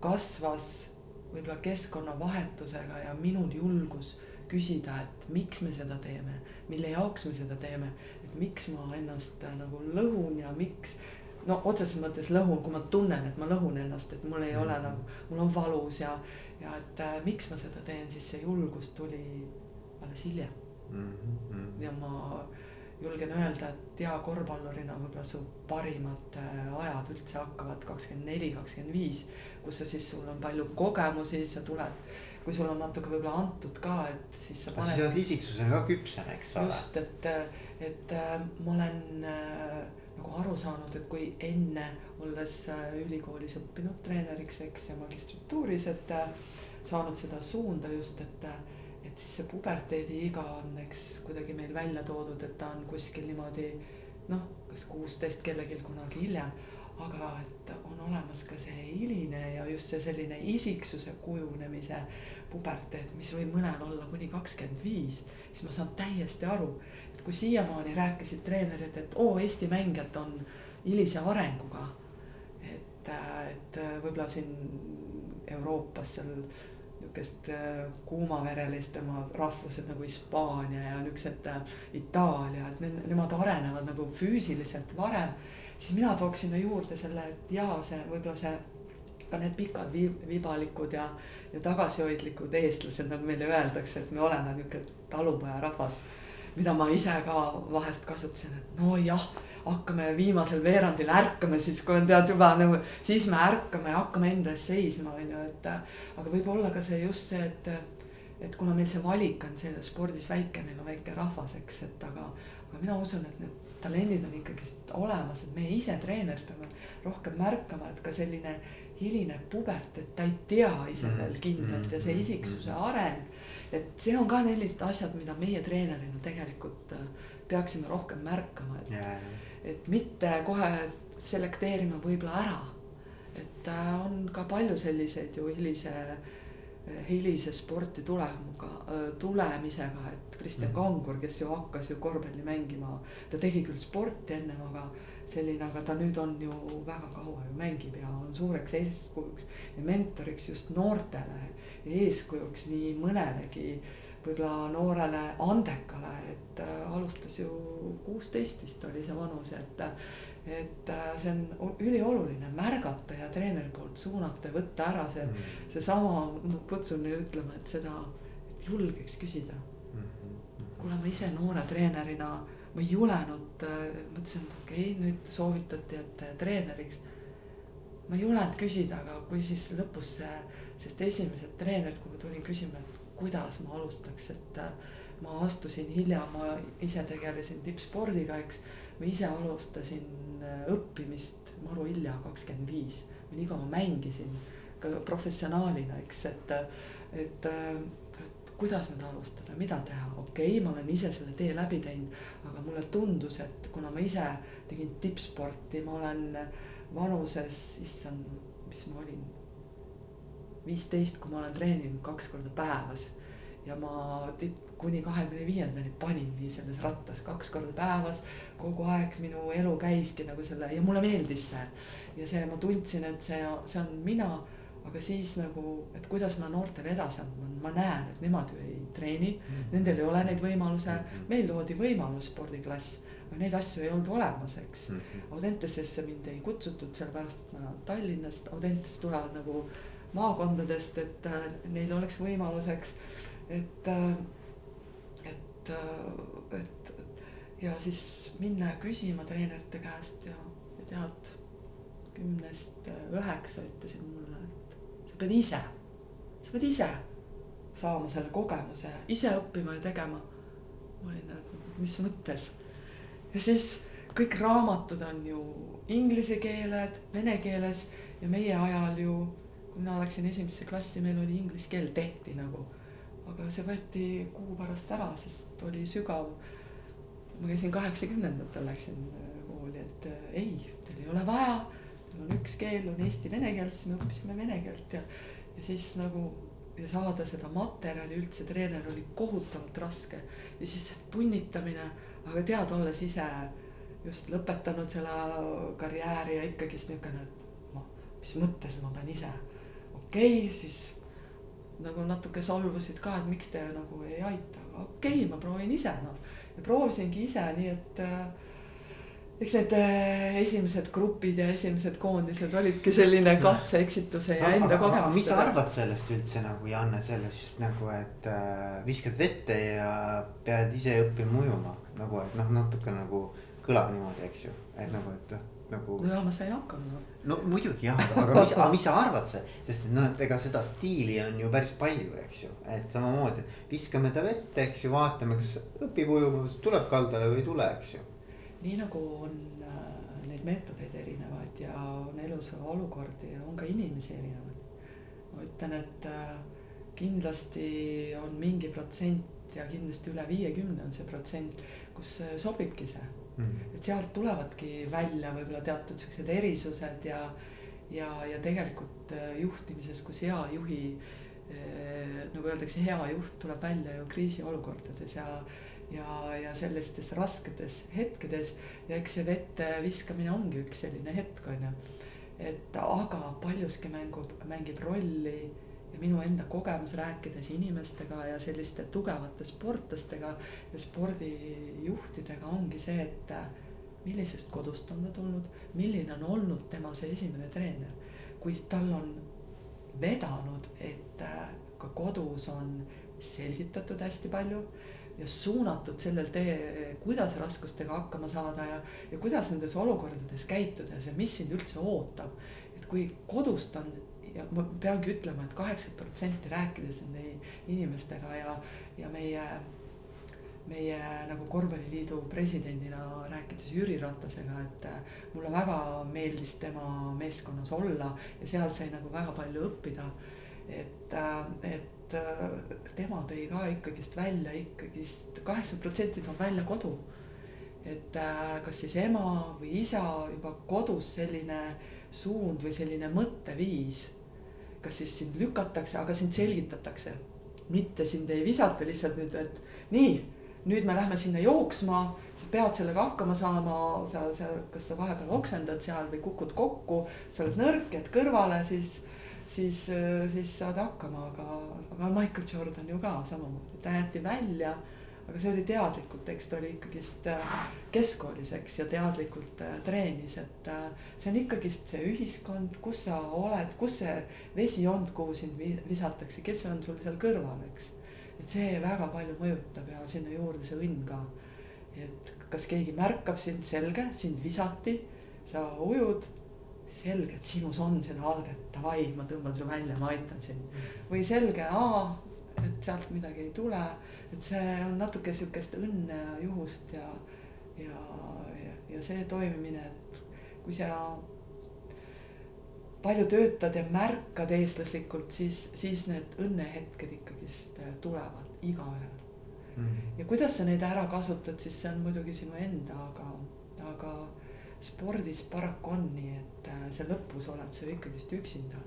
kasvas võib-olla keskkonnavahetusega ja minul julgus küsida, et miks me seda teeme, mille jaoks me seda teeme, miks ma ennast äh, nagu lõhun ja miks. no otseses mõttes lõhun, kui ma tunnen, et ma lõhun ennast, et mul ei ole -hmm. nagu, mul on valus ja, ja et äh, miks ma seda teen, siis see julgus tuli alles hiljem mm. -hmm. ja ma julgen öelda, et hea korvpallurina võib-olla su parimad äh, ajad üldse hakkavad kakskümmend neli, kakskümmend viis, kus sa siis, sul on palju kogemusi, sa tuled kui sul on natuke võib-olla antud ka, et siis sa paned. sa oled isiksusena ka küpsem, eks ole. just, et, et äh, ma olen äh, nagu aru saanud, et kui enne olles äh, ülikoolis õppinud treeneriks, eks ja magistratuuris, et äh, saanud seda suunda just, et äh, et siis see puberteediiga on, eks kuidagi meil välja toodud, et ta on kuskil niimoodi noh, kas kuusteist kellelgi kunagi hiljem. Aga et on olemas ka see hiline ja just see selline isiksuse kujunemise puberteed, mis võib mõnel olla kuni kakskümmend viis, siis ma saan täiesti aru, et kui siiamaani rääkisid treenerid, et oo, Eesti mängijad on hilise arenguga. et, et võib-olla siin Euroopas seal niisugust kuumaverelist tema rahvused nagu Hispaania ja niisugused Itaalia, et ne, nemad arenevad nagu füüsiliselt varem siis mina tooks sinna juurde selle, et jaa, see võib-olla see ka need pikad viib, vibalikud ja, ja tagasihoidlikud eestlased, nagu meile öeldakse, et me oleme niisugune talupojarahvas. Mida ma ise ka vahest kasutasin, et nojah, hakkame viimasel veerandil ärkame siis, kui on tead juba nagu, siis me ärkame ja hakkame enda eest seisma, on ju, et. aga võib-olla ka see just see, et, et kuna meil see valik on selles spordis väike, meil on väike rahvas, eks, et aga, aga mina usun, et need talendid on ikkagist olemas, et meie ise treenerid peame rohkem märkama, et ka selline hiline puberteed, ta ei tea ise -hmm. veel kindlalt ja see mhm. isiksuse areng. Et see on ka sellised asjad, mida meie treenerina tegelikult äh, peaksime rohkem märkama, et yeah., et mitte kohe selekteerima võib-olla ära. et äh, on ka palju selliseid ju hilise hilise sporti tulemuga, tulemisega, et Kristjan mm. Kangur, kes ju hakkas ju korvpalli mängima, ta tegi küll sporti ennem, aga selline, aga ta nüüd on ju väga kaua ju mängib ja on suureks eeskujuks ja mentoriks just noortele eeskujuks nii mõnelegi võib-olla noorele andekale, et äh, alustas ju kuusteist vist oli see vanus, et et äh, see on ülioluline märgata ja treeneri poolt suunata ja võtta ära see mm -hmm., seesama, ma kutsun ütlema, et seda, et julgeks küsida mm. -hmm. kuule, ma ise noore treenerina, ma ei julenud, äh, mõtlesin, et okei okay,, nüüd soovitati, et treeneriks. ma ei julenud küsida, aga kui siis lõpus see, sest esimesed treenerid, kui ma tulin küsima, et kuidas ma alustaks, et ma astusin hilja, ma ise tegelesin tippspordiga, eks. Ma ise alustasin äh, õppimist maru hilja, kakskümmend viis, nii kaua mängisin ka professionaalina, eks, et, et, et kuidas nüüd alustada, mida teha, okei okay,, ma olen ise selle tee läbi teinud, aga mulle tundus, et kuna ma ise tegin tippsporti, ma olen vanuses, issand, mis ma olin, viisteist, kui ma olen treeninud kaks korda päevas ja ma tipp, kuni kahekümne viiendani paningi selles rattas kaks korda päevas. kogu aeg minu elu käiski nagu selle ja mulle meeldis see. ja see, ma tundsin, et see, see on mina. aga siis nagu, et kuidas ma noortele edasi andma, ma näen, et nemad ju ei treeni mm, -hmm. nendel ei ole neid võimaluse mm, -hmm. meil loodi võimalus spordiklass aga neid asju ei olnud olemas, eks mm -hmm.. Audentesesse mind ei kutsutud, sellepärast et ma Tallinnast, Audentes tulevad nagu maakondadest, et äh, neil oleks võimalus, eks. et äh, et, äh, et ja siis minna ja küsima treenerite käest ja, ja tead, kümnest üheksa ütlesid mulle, et sa pead ise, sa pead ise saama selle kogemuse, ise õppima ja tegema. ma olin, et mis mõttes. ja siis kõik raamatud on ju inglise keeled, vene keeles ja meie ajal ju, kui mina läksin esimesse klassi, meil oli inglise keel tehti nagu aga see võeti kuu pärast ära, sest oli sügav. ma käisin kaheksakümnendatel, läksin äh, kooli, et äh, ei, teil ei ole vaja. teil on üks keel, on eesti-vene keel, siis me õppisime vene keelt ja, ja siis nagu ja saada seda materjali üldse treener oli kohutavalt raske. ja siis punnitamine, aga tead, olles ise just lõpetanud selle karjääri ja ikkagist niisugune, et noh, mis mõttes ma pean ise. Okei okay,, siis nagu natuke solvusid ka, et miks te nagu ei aita, aga okei okay,, ma proovin ise noh. ja proovisingi ise, nii et äh, eks need äh, esimesed grupid ja esimesed koondised olidki selline katse-eksituse ja enda kogemus. mis sa arvad sellest üldse nagu Janne sellest nagu, et äh, viskad vette ja pead ise õppima ujuma nagu, et noh, natuke nagu kõlab niimoodi, eks ju, et nagu, et noh nagu. no jaa, ma sain hakkama. no muidugi jah, aga mis, aga mis sa arvad, sest noh, et ega seda stiili on ju päris palju, eks ju, et samamoodi, et viskame ta vette, eks ju, vaatame, kas õpib ujuma, tuleb kaldale või ei tule, eks ju. nii nagu on äh, neid meetodeid erinevaid ja on elus olukordi ja on ka inimesi erinevaid. ma ütlen, et äh, kindlasti on mingi protsent ja kindlasti üle viiekümne on see protsent, kus äh, sobibki see mm.. et sealt tulevadki välja võib-olla teatud siuksed erisused ja, ja, ja tegelikult äh, juhtimises, kus hea juhi eh,. nagu öeldakse, hea juht tuleb välja ju kriisiolukordades ja, ja, ja sellistes rasketes hetkedes ja eks see vette viskamine ongi üks selline hetk, on ju. et aga paljuski mängub, mängib rolli minu enda kogemus rääkides inimestega ja selliste tugevate sportlastega ja spordijuhtidega ongi see, et äh, millisest kodust on ta tulnud, milline on olnud tema see esimene treener. kui tal on vedanud, et äh, ka kodus on selgitatud hästi palju ja suunatud sellel tee, kuidas raskustega hakkama saada ja, ja kuidas nendes olukordades käituda ja mis sind üldse ootab. et kui kodust on ja ma peangi ütlema et, et kaheksakümmend protsenti rääkides nende inimestega ja, ja meie, meie nagu korvpalliliidu presidendina rääkides Jüri Ratasega, et äh, mulle väga meeldis tema meeskonnas olla ja seal sai nagu väga palju õppida. et, äh, et äh, tema tõi ka ikkagist välja ikkagist kaheksakümmend protsenti toob välja kodu. et kas siis ema või isa juba kodus selline suund või selline mõtteviis kas siis sind lükatakse, aga sind selgitatakse. mitte sind ei visata lihtsalt nüüd, et nii, nüüd me lähme sinna jooksma, sa pead sellega hakkama saama, sa, sa, kas sa vahepeal oksendad seal või kukud kokku, sa oled nõrk, jääd kõrvale, siis siis, siis saad hakkama, aga, aga Michael Jordan ju ka samamoodi, ta jäeti välja aga see oli teadlikult, eks ta oli ikkagist äh, keskkoolis, eks, ja teadlikult äh, treenis, et äh, see on ikkagist see ühiskond, kus sa oled, kus see vesijond, kuhu sind visatakse, kes on sul seal kõrval, eks. et see väga palju mõjutab ja sinna juurde see õnn ka. et kas keegi märkab sind, selge, sind visati, sa ujud selge, et sinus on seda alget, davai, ma tõmban su välja, ma aitan sind. või selge, aa, et sealt midagi ei tule et see on natuke sihukest õnne ja juhust ja, ja, ja, ja see toimimine, et kui sa palju töötad ja märkad eestlaslikult, siis, siis need õnnehetked ikkagist äh, tulevad igaühel mm. -hmm. ja kuidas sa neid ära kasutad, siis see on muidugi sinu enda, aga, aga spordis paraku on nii, et äh, sa lõpus oled sa ikkagist üksinda.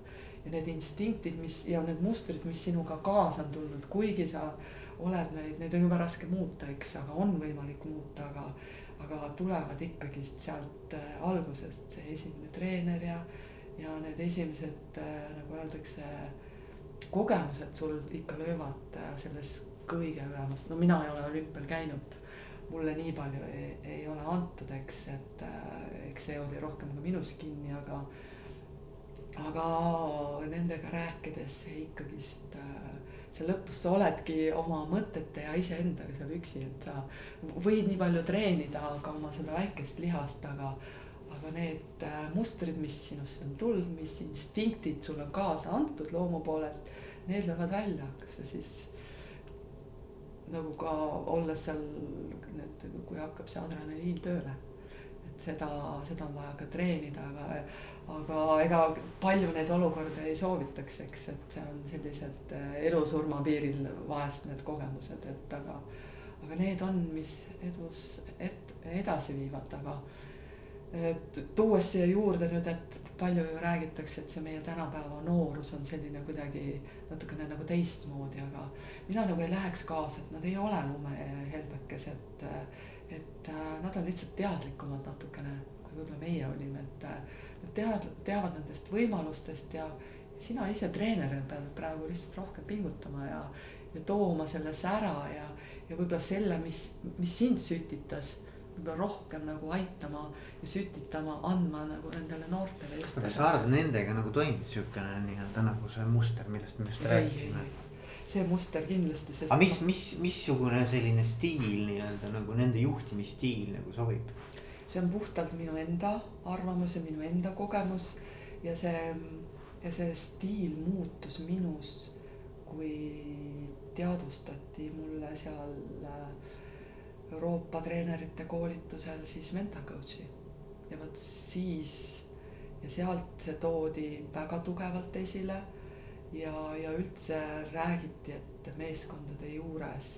Ja need instinktid, mis ja need mustrid, mis sinuga kaasa on tulnud, kuigi sa oled neid, neid on jube raske muuta, eks, aga on võimalik muuta, aga, aga tulevad ikkagist sealt äh, algusest see esimene treener ja, ja need esimesed äh, nagu öeldakse, kogemused sul ikka löövad äh, selles kõige ülemas, no mina ei ole olümpial käinud. Mulle nii palju ei, ei ole antud, eks, et eks see oli rohkem ka minus kinni, aga aga nendega rääkides ikkagist äh, see lõpus sa oledki oma mõtete ja iseendaga seal üksi, et sa võid nii palju treenida, aga oma seda väikest lihast, aga aga need äh, mustrid, mis sinusse on tulnud, mis instinktid sulle on kaasa antud loomu poolest, need löövad välja, kas sa siis nagu ka olles seal, need, kui hakkab see adrenaliin tööle et seda, seda on vaja ka treenida, aga, aga ega palju neid olukordi ei soovitaks, eks, et see on sellised eh, elu-surma piiril vahest need kogemused, et aga, aga need on, mis edus, et edasi viivad, aga tuues siia juurde nüüd, et palju ju räägitakse, et see meie tänapäeva noorus on selline kuidagi natukene nagu teistmoodi, aga mina nagu ei läheks kaasa, et nad ei ole lumehelbekesed et äh, nad on lihtsalt teadlikumad natukene, kui võib-olla meie olime, et äh, tead, teavad nendest võimalustest ja sina ise treenerina pead praegu lihtsalt rohkem pingutama ja, ja tooma selle sära ja, ja võib-olla selle, mis, mis sind sütitas võib-olla rohkem nagu aitama ja sütitama, andma nagu nendele noortele just. kas sa arvad, nendega nagu toimib siukene nii-öelda nagu see muster, millest me just rääkisime? see muster kindlasti. aga mis, mis, missugune selline stiil nii-öelda nagu nende juhtimisstiil nagu sobib? See on puhtalt minu enda arvamus ja minu enda kogemus ja see, ja see stiil muutus minus, kui teadvustati mulle seal äh, Euroopa treenerite koolitusel siis mental coach'i. Ja vot siis ja sealt see toodi väga tugevalt esile ja, ja üldse räägiti, et meeskondade juures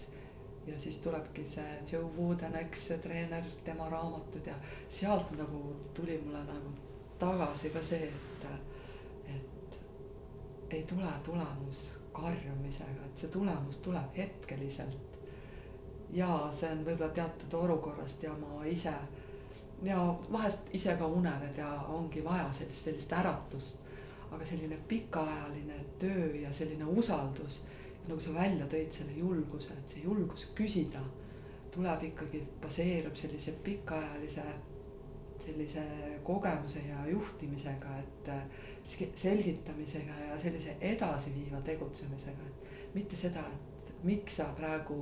ja siis tulebki see Joe Wooden, eks, treener, tema raamatud ja sealt nagu tuli mulle nagu tagasi ka see, et, et ei tule tulemus karjumisega, et see tulemus tuleb hetkeliselt. ja see on võib-olla teatud olukorrast ja ma ise ja vahest ise ka unened ja ongi vaja sellist, sellist äratust aga selline pikaajaline töö ja selline usaldus, nagu sa välja tõid, selle julguse, et see julgus küsida tuleb ikkagi, baseerub sellise pikaajalise sellise kogemuse ja juhtimisega, et selgitamisega ja sellise edasiviiva tegutsemisega, et mitte seda, et miks sa praegu,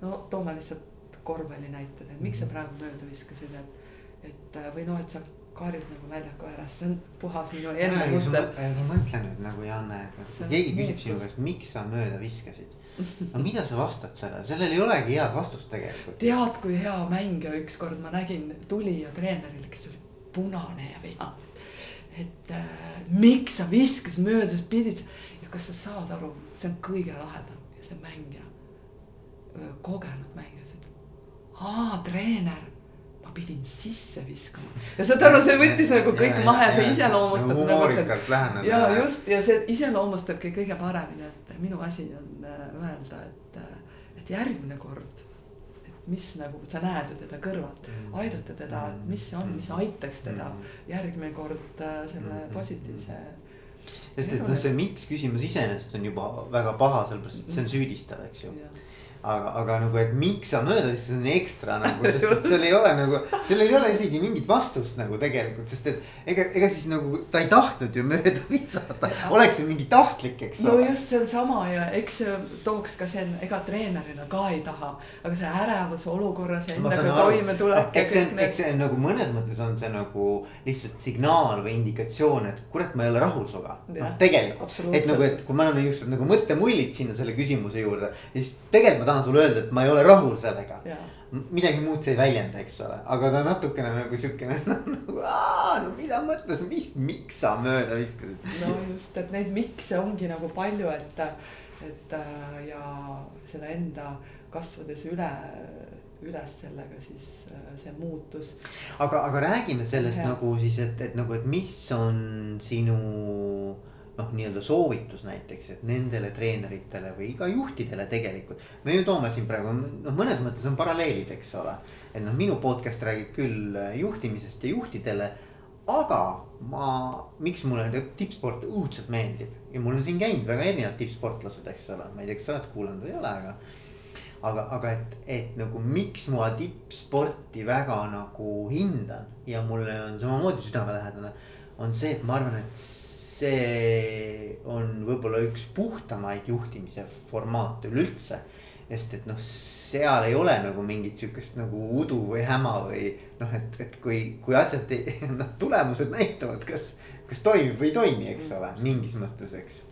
no toome lihtsalt korvpalli näited, et miks sa mhm. praegu mööda viskasid, et, et või noh, et sa karjub nagu väljaku ääres, see on puhas minu muster. ma mõtlen nüüd nagu Janne, et kui keegi küsib sinu käest, miks sa mööda viskasid. no mida sa vastad sellele, sellel ei olegi head vastust tegelikult. tead, kui hea mängija ükskord ma nägin, tuli ja treeneril, kes oli punane ja vihane. et äh, miks sa viskasid mööda, sa pidid ja kas sa saad aru, see on kõige lahedam ja see mängija, kogenud mängija, ütles, et aa, treener pidin sisse viskama. ja saad aru, see võttis nagu kõik ja, maha ja see iseloomustab nagu. nagu see, ja just ja see iseloomustabki kõige paremini, et minu asi on äh, öelda, et, äh, et järgmine kord mis nagu sa näed ju teda kõrvalt, mm. aidata teda, et mis see on, mis mm. aitaks teda järgmine kord äh, selle positiivse sest et noh, see miks küsimus iseenesest on juba väga paha, sellepärast et see on süüdistav, eks ju aga, aga nagu, et miks sa mööda viskas, on ekstra nagu, sest et seal ei ole nagu, sellel ei ole isegi mingit vastust nagu tegelikult, sest et. ega, ega siis nagu ta ei tahtnud ju mööda visata, oleks see mingi tahtlik, eks ole. no just, see on sama ja eks see tooks ka see, ega treenerina ka ei taha, aga see ärevus olukorras endaga toimetulek. eks see on, eks see on nagu mõnes mõttes on see nagu lihtsalt signaal või indikatsioon, et kurat, ma ei ole rahul sinuga. noh, tegelikult, et nagu, et kui ma annan just nagu mõttemullid sinna selle küsimuse juurde, siis tegelikult ma tahan sulle öelda, et ma ei ole rahul sellega. midagi muud see ei väljenda, eks ole, aga ta natukene nagu siukene nagu aa, no mida mõtles, mis, miks sa mööda viskasid. no just, et neid miks'e ongi nagu palju, et, et äh, ja seda enda kasvades üle üles sellega siis äh, see muutus. aga, aga räägime sellest ja. nagu siis, et, et nagu, et mis on sinu noh, nii-öelda soovitus näiteks, et nendele treeneritele või ka juhtidele tegelikult. me ju toome siin praegu noh, mõnes mõttes on paralleelid, eks ole. et noh, minu podcast räägib küll juhtimisest ja juhtidele. aga ma, miks mulle tippsport õudselt meeldib ja mul on siin käinud väga erinevad tippsportlased, eks ole, ma ei tea, kas sa oled kuulanud või ei ole, aga aga, aga et, et nagu miks ma tippsporti väga nagu hindan ja mulle on samamoodi südamelähedane. on see, et ma arvan, et see on võib-olla üks puhtamaid juhtimise formaate üleüldse. sest et noh, seal ei ole nagu mingit sihukest nagu udu või häma või noh, et, et kui, kui asjad ei, noh tulemused näitavad, kas, kas toimib või ei toimi, eks ole, mingis mõttes, eks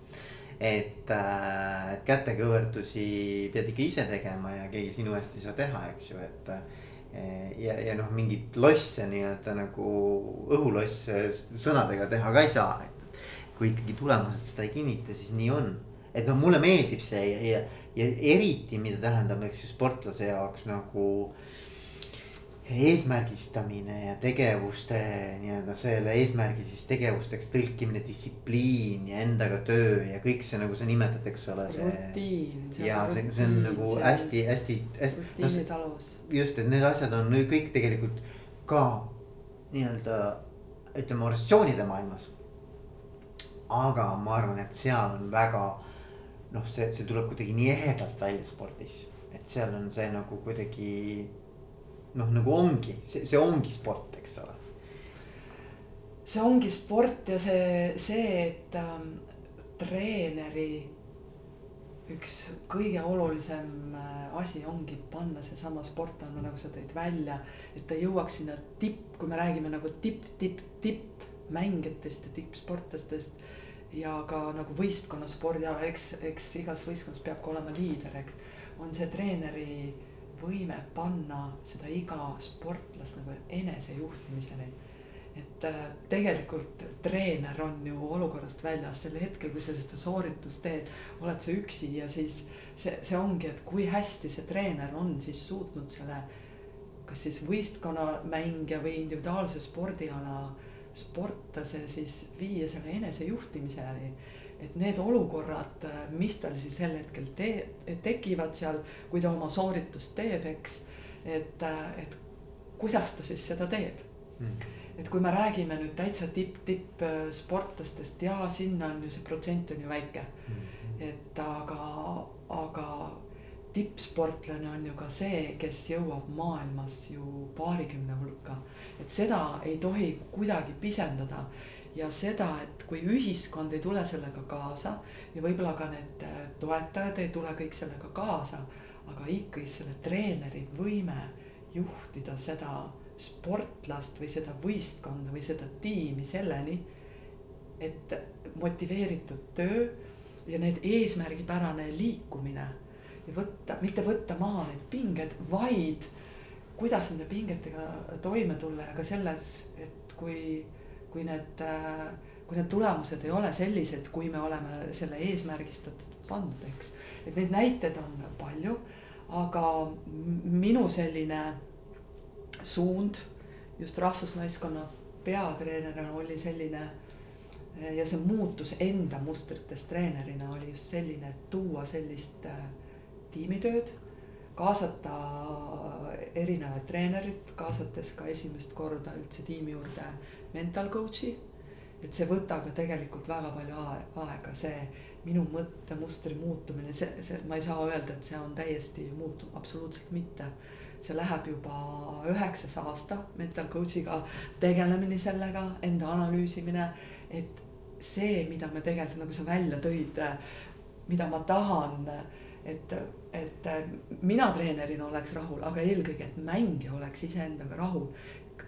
et äh, kätekõverdusi pead ikka ise tegema ja keegi sinu eest ei saa teha, eks ju, et äh, ja, ja noh, mingit losse nii-öelda nagu õhulosse sõnadega teha ka ei saa, et kui ikkagi tulemused seda ei kinnita, siis nii on. et noh, mulle meeldib see ja, ja, ja eriti, mida tähendab, eks ju sportlase jaoks nagu eesmärgistamine ja tegevuste nii-öelda selle eesmärgi siis tegevusteks tõlkimine, distsipliin ja endaga töö ja kõik see, nagu sa nimetad, eks ole. rutiin. ja see, see on nagu hästi, hästi, hästi. rutiinitalus no,. just, et need asjad on kõik tegelikult ka nii-öelda ütleme organisatsioonide maailmas aga ma arvan, et seal on väga noh, see, see tuleb kuidagi nii ehedalt välja spordis, et seal on see nagu kuidagi noh, nagu ongi, see, see ongi sport, eks ole. see ongi sport ja see, see, et ähm, treeneri üks kõige olulisem äh, asi ongi panna seesama sportlane, nagu sa tõid välja, et ta jõuaks sinna tipp, kui me räägime nagu tipp, tipp, tippmängijatest ja tippsportlastest ja ka nagu võistkonnaspordi, eks, eks igas võistkonnas peab ka olema liider, eks. on see treeneri võime panna seda iga sportlast nagu enesejuhtimiseni. et äh, tegelikult treener on ju olukorrast väljas sel hetkel, kui sa seda sooritust teed, oled sa üksi ja siis see, see ongi, et kui hästi see treener on siis suutnud selle kas siis võistkonnamängija või individuaalse spordiala äh, sportlase siis viia selle enesejuhtimiseni. et need olukorrad, mis tal siis sel hetkel te-, tekivad seal, kui ta oma sooritust teeb, eks. et, et kuidas ta siis seda teeb mm. et kui me räägime nüüd täitsa tipp, tippsportlastest ja sinna on ju see protsent on ju väike mm.. et aga, aga tippsportlane on ju ka see, kes jõuab maailmas ju paarikümne hulka et seda ei tohi kuidagi pisendada. Ja seda, et kui ühiskond ei tule sellega kaasa ja võib-olla ka need äh, toetajad ei tule kõik sellega kaasa, aga ikkagi selle treeneri võime juhtida seda sportlast või seda võistkonda või seda tiimi selleni, et motiveeritud töö ja need eesmärgipärane liikumine ja võtta, mitte võtta maha need pinged, vaid kuidas nende pingetega toime tulla ja ka selles, et kui, kui need, kui need tulemused ei ole sellised, kui me oleme selle eesmärgistatud pandud, eks. et neid näiteid on palju, aga minu selline suund just rahvusnaiskonna peatreenerina oli selline ja see muutus enda mustrites treenerina oli just selline, et tuua sellist äh, tiimitööd, kaasata erinevaid treenerid, kaasates ka esimest korda üldse tiimi juurde mental coach'i. et see võtab ju tegelikult väga palju aega, see minu mõttemustri muutumine, see, see, ma ei saa öelda, et see on täiesti muutunud, absoluutselt mitte. see läheb juba üheksas aasta mental coach'iga tegelemine sellega, enda analüüsimine, et see, mida me tegelikult nagu sa välja tõid, mida ma tahan, et, et mina treenerina oleks rahul, aga eelkõige, et mängija oleks iseendaga rahul.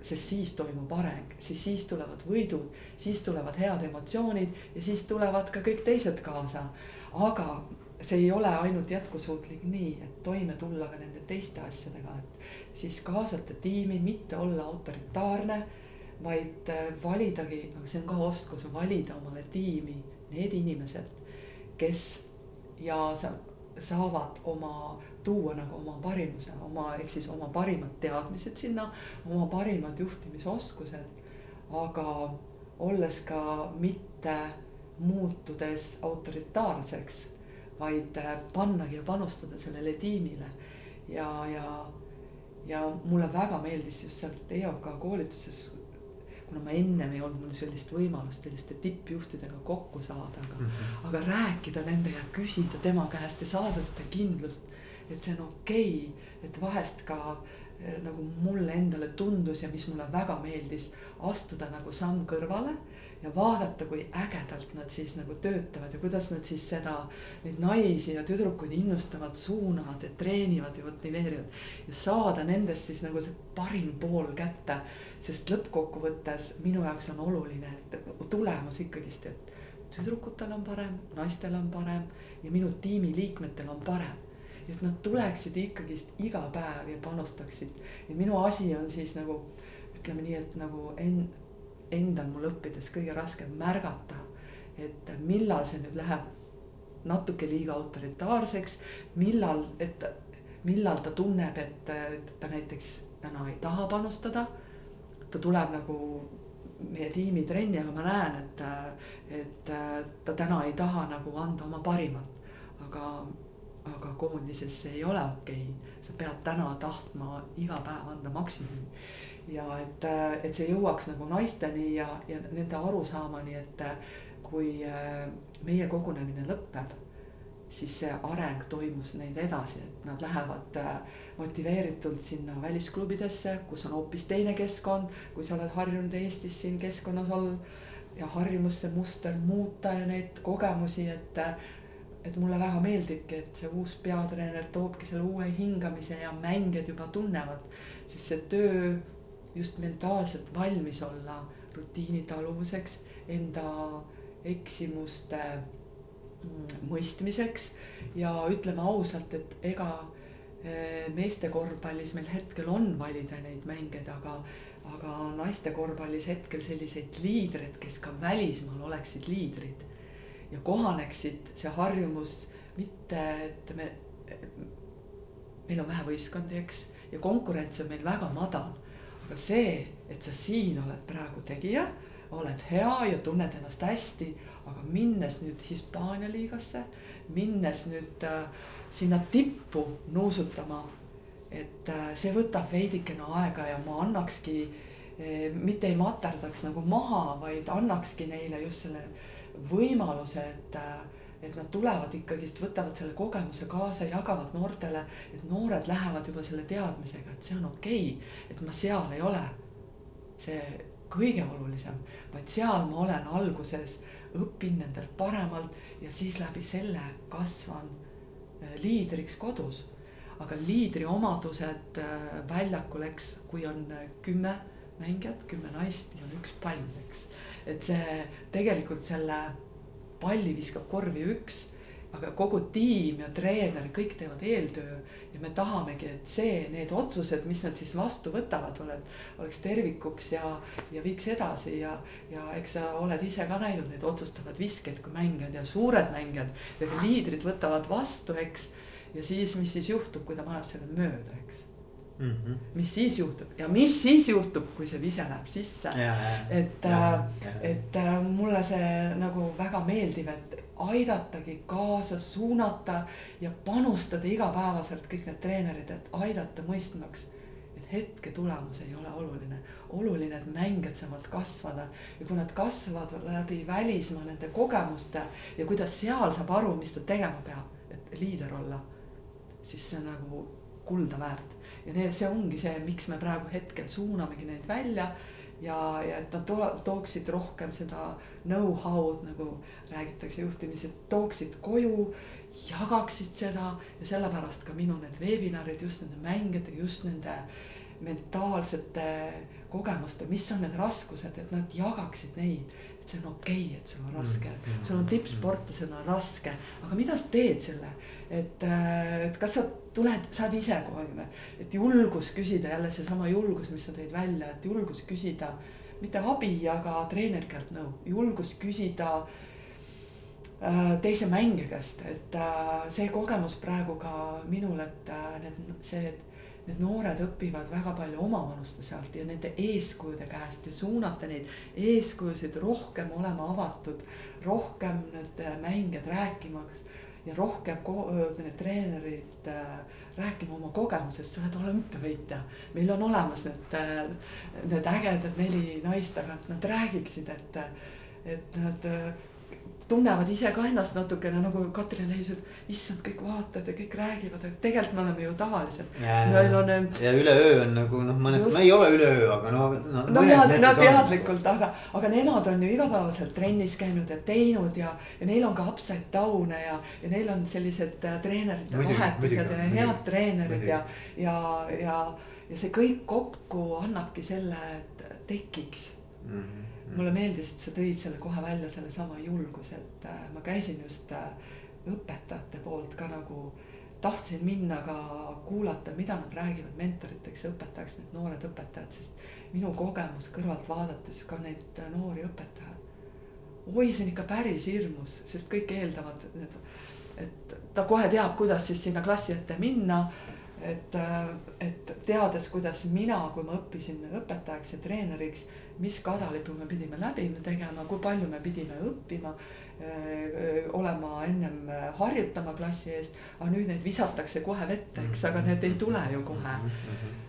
sest siis toimub areng, siis, siis tulevad võidud, siis tulevad head emotsioonid ja siis tulevad ka kõik teised kaasa. aga see ei ole ainult jätkusuutlik nii, et toime tulla ka nende teiste asjadega, et siis kaasata tiimi, mitte olla autoritaarne vaid äh, validagi, aga see on ka oskus, valida omale tiimi, need inimesed, kes ja sa saavad oma, tuua nagu oma parimuse, oma, ehk siis oma parimad teadmised sinna, oma parimad juhtimisoskused. aga olles ka mitte muutudes autoritaarseks, vaid äh, pannagi ja panustada sellele tiimile ja, ja, ja mulle väga meeldis just sealt EOK koolituses kuna ma ennem ei olnud mul sellist võimalust selliste tippjuhtidega kokku saada, aga mm, -hmm. aga rääkida nende ja küsida tema käest ja saada seda kindlust, et see on okei okay,, et vahest ka eh, nagu mulle endale tundus ja mis mulle väga meeldis, astuda nagu samm kõrvale ja vaadata, kui ägedalt nad siis nagu töötavad ja kuidas nad siis seda, neid naisi ja tüdrukuid innustavad, suunavad ja treenivad ja motiveerivad. ja saada nendest siis nagu see parim pool kätte, sest lõppkokkuvõttes minu jaoks on oluline, et tulemus ikkagist, et tüdrukutel on parem, naistel on parem ja minu tiimiliikmetel on parem et nad tuleksid ikkagist iga päev ja panustaksid ja minu asi on siis nagu ütleme nii, et nagu en-, endal mul õppides kõige raskem märgata, et millal see nüüd läheb natuke liiga autoritaarseks, millal, et millal ta tunneb, et ta näiteks täna ei taha panustada. ta tuleb nagu meie tiimi trenni, aga ma näen, et, et ta täna ei taha nagu anda oma parimat. aga, aga koondises see ei ole okei okay., sa pead täna tahtma iga päev anda maksimumi ja et, et see jõuaks nagu naisteni ja, ja nende arusaamani, et kui äh, meie kogunemine lõpeb, siis see areng toimus neid edasi, et nad lähevad äh, motiveeritult sinna välisklubidesse, kus on hoopis teine keskkond, kui sa oled harjunud Eestis siin keskkonnas all ja harjumus see muster muuta ja neid kogemusi, et et mulle väga meeldibki, et see uus peatreener toobki selle uue hingamise ja mängijad juba tunnevad, siis see töö just mentaalselt valmis olla rutiini taluvuseks, enda eksimuste mm, mõistmiseks ja ütleme ausalt, et ega eh, meeste korvpallis meil hetkel on valida neid mängijaid, aga, aga naiste korvpallis hetkel selliseid liidreid, kes ka välismaal oleksid liidrid ja kohaneksid see harjumus mitte, et me, meil on vähe võistkondi, eks, ja konkurents on meil väga madal aga see, et sa siin oled praegu tegija, oled hea ja tunned ennast hästi, aga minnes nüüd Hispaania liigasse, minnes nüüd äh, sinna tippu nuusutama. et äh, see võtab veidikene aega ja ma annakski äh,, mitte ei materdaks nagu maha, vaid annakski neile just selle võimaluse, et äh, et nad tulevad ikkagist, võtavad selle kogemuse kaasa, jagavad noortele, et noored lähevad juba selle teadmisega, et see on okei okay,, et ma seal ei ole. see kõige olulisem, vaid seal ma olen alguses, õpin nendelt paremalt ja siis läbi selle kasvan äh, liidriks kodus. aga liidri omadused äh, väljakul, eks, kui on äh, kümme mängijat, kümme naist ja üks pall, eks. et see tegelikult selle palli viskab korvi üks, aga kogu tiim ja treener, kõik teevad eeltöö ja me tahamegi, et see, need otsused, mis nad siis vastu võtavad, oled, oleks tervikuks ja, ja viiks edasi ja, ja eks sa oled ise ka näinud neid otsustavad viskeid, kui mängijad ja suured mängijad ja liidrid võtavad vastu, eks. ja siis, mis siis juhtub, kui ta paneb selle mööda, eks mm. -hmm. mis siis juhtub ja mis siis juhtub, kui see vise läheb sisse. et, äh, et äh, mulle see nagu väga meeldib, et aidatagi kaasa, suunata ja panustada igapäevaselt kõik need treenerid, et aidata mõistmaks hetke tulemus ei ole oluline. oluline, et mängijad saavad kasvada ja kui nad kasvavad läbi välismaa nende kogemuste ja kuidas seal saab aru, mis ta tegema peab, et liider olla, siis see on nagu kulda väärt. Ja see ongi see, miks me praegu hetkel suunamegi neid välja ja, ja et nad to tooksid rohkem seda know-how'd nagu räägitakse juhtimises, tooksid koju jagaksid seda ja sellepärast ka minu need webinarid just nende mängijatega, just nende mentaalsete kogemuste, mis on need raskused, et nad jagaksid neid. et see on okei okay,, et sul on raske mm, -hmm. sul on tippsportlasena raske, aga mida sa teed selle, et, äh, et kas sa tuled, saad ise kohe, et julgus küsida jälle seesama julgus, mis sa tõid välja, et julgus küsida mitte abi, aga treeneri käest nõu, julgus küsida äh, teise mängija käest, et äh, see kogemus praegu ka minul, et need, see need noored õpivad väga palju omavanuste sealt ja nende eeskujude käest ja suunata neid eeskujusid rohkem olema avatud, rohkem need mängijad rääkimaks ja rohkem need treenerid äh, rääkima oma kogemusest, sa oled olümpiavõitja. meil on olemas need, äh, need ägedad neli naist, aga et nad räägiksid, et, et nad tunnevad ise ka ennast natukene nagu Katrin Leis, et issand, kõik vaatavad ja kõik räägivad, et tegelikult me oleme ju tavalised. meil on. ja üleöö on nagu noh, mõnes, me ei ole üleöö, aga no, no. no tead, no teadlikult, aga, aga nemad on ju igapäevaselt trennis käinud ja teinud ja, ja neil on ka upside down'e ja, ja neil on sellised äh, treenerite muidugi, vahetused ja head treenerid ja, ja, ja, ja see kõik kokku annabki selle, et tekiks mm. -hmm mulle meeldis, et sa tõid selle kohe välja, sellesama julguse, et äh, ma käisin just äh, õpetajate poolt ka nagu tahtsin minna ka kuulata, mida nad räägivad mentoriteks ja õpetajaks, need noored õpetajad, sest minu kogemus kõrvalt vaadates ka neid äh, noori õpetajaid. oi, see on ikka päris hirmus, sest kõik eeldavad, et ta kohe teab, kuidas siis sinna klassi ette minna. Et, et teades, kuidas mina, kui ma õppisin õpetajaks ja treeneriks, mis kadalipu me pidime läbi tegema, kui palju me pidime õppima, olema ennem harjutama klassi eest, aga nüüd neid visatakse kohe vette, eks, aga need ei tule ju kohe.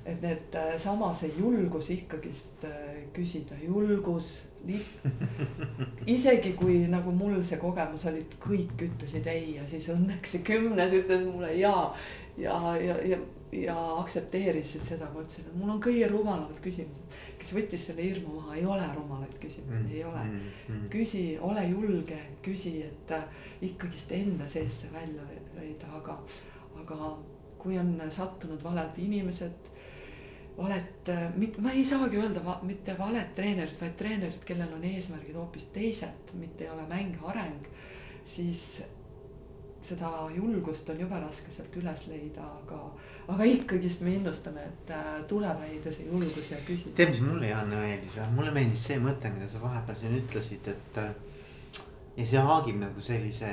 et need sama see julgus ikkagist küsida, julgus isegi kui nagu mul see kogemus oli, et kõik ütlesid ei ja siis õnneks see kümnes ütles mulle ja ja, ja, ja, ja aktsepteerisid seda, ma ütlesin, et mul on kõige rumalamad küsimused. kes võttis selle hirmu maha, ei ole rumalaid küsimusi mm,, ei ole mm,. Mm. küsi, ole julge, küsi, et äh, ikkagist enda sees see välja leida, aga, aga kui on sattunud valed inimesed valet, äh, ma ei saagi öelda va, mitte valet treenerit, vaid treenerit, kellel on eesmärgid hoopis teised, mitte ei ole mäng areng, siis seda julgust on jube raske sealt üles leida, aga, aga ikkagist me innustame, et äh, tuleb leida see julgus ja küsida. tead, mis mulle Janne meeldis või? mulle meeldis see mõte, mida sa vahepeal siin ütlesid, et. Äh, ja see haagib nagu sellise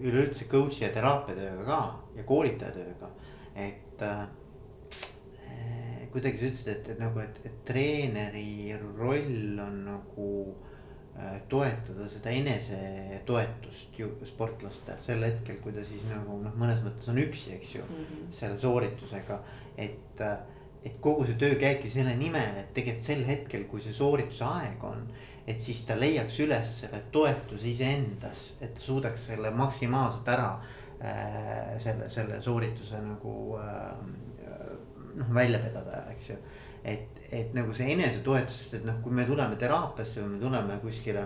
üleüldse coach'i ja teraapiatööga ka ja koolitajatööga, et äh, kuidagi sa ütlesid, et, et nagu, et, et treeneri roll on nagu Äh, toetada seda enesetoetust ju sportlastel sel hetkel, kui ta siis nagu noh, mõnes mõttes on üksi, eks ju mm, -hmm. selle sooritusega. et, äh, et kogu see töö käibki selle nimel, et tegelikult sel hetkel, kui see soorituse aeg on. et siis ta leiaks üles selle toetuse iseendas, et ta suudaks selle maksimaalselt ära äh, selle, selle soorituse nagu äh, noh välja vedada, eks ju et, et nagu see enesetoetusest, et noh, kui me tuleme teraapiasse või me tuleme kuskile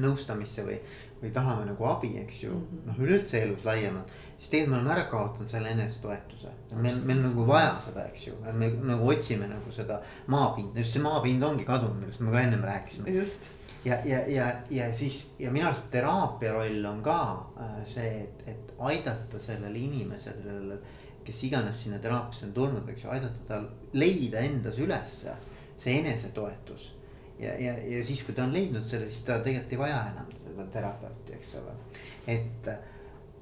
nõustamisse või, või tahame nagu abi, eks ju mm -hmm., noh üleüldse elus laiemalt. siis tegelikult me oleme ära kaotanud selle enesetoetuse, meil, meil nagu vaja seda, eks ju, et me nagu otsime nagu seda maapinda, just see maapind ongi kadunud, millest me ka ennem rääkisime. just ja, ja, ja, ja siis ja minu arust teraapia roll on ka äh, see, et, et aidata sellele inimesele, sellele kes iganes sinna teraapiasse on tulnud, eks ju, aidata tal leida endas ülesse see enesetoetus. ja, ja, ja siis, kui ta on leidnud selle, siis ta tegelikult ei vaja enam seda terapeuti, eks ole. et,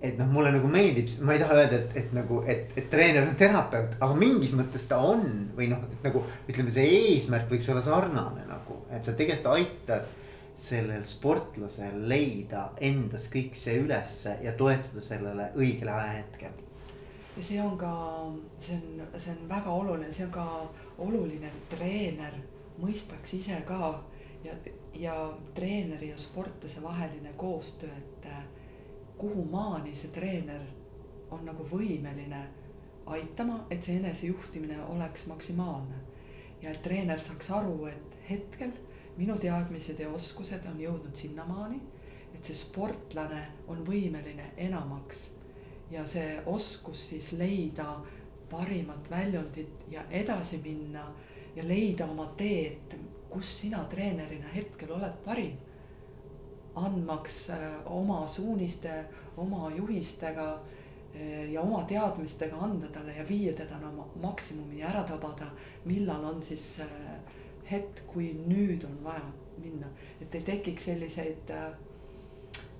et noh, mulle nagu meeldib, ma ei taha öelda, et, et nagu, et, et treener on terapeut, aga mingis mõttes ta on või noh, nagu ütleme, see eesmärk võiks olla sarnane nagu, et sa tegelikult aitad sellel sportlasel leida endas kõik see ülesse ja toetuda sellele õigel ajahetkel. Ja see on ka, see on, see on väga oluline, see on ka oluline, et treener mõistaks ise ka ja, ja treeneri ja sportlase vaheline koostöö, et kuhu maani see treener on nagu võimeline aitama, et see enesejuhtimine oleks maksimaalne. ja et treener saaks aru, et hetkel minu teadmised ja oskused on jõudnud sinnamaani, et see sportlane on võimeline enamaks. Ja see oskus siis leida parimat väljundit ja edasi minna ja leida oma teed, kus sina treenerina hetkel oled parim andmaks äh, oma suuniste, oma juhistega äh, ja oma teadmistega anda talle ja viia teda oma maksimumi ära tabada, millal on siis äh, hetk, kui nüüd on vaja minna, et ei tekiks selliseid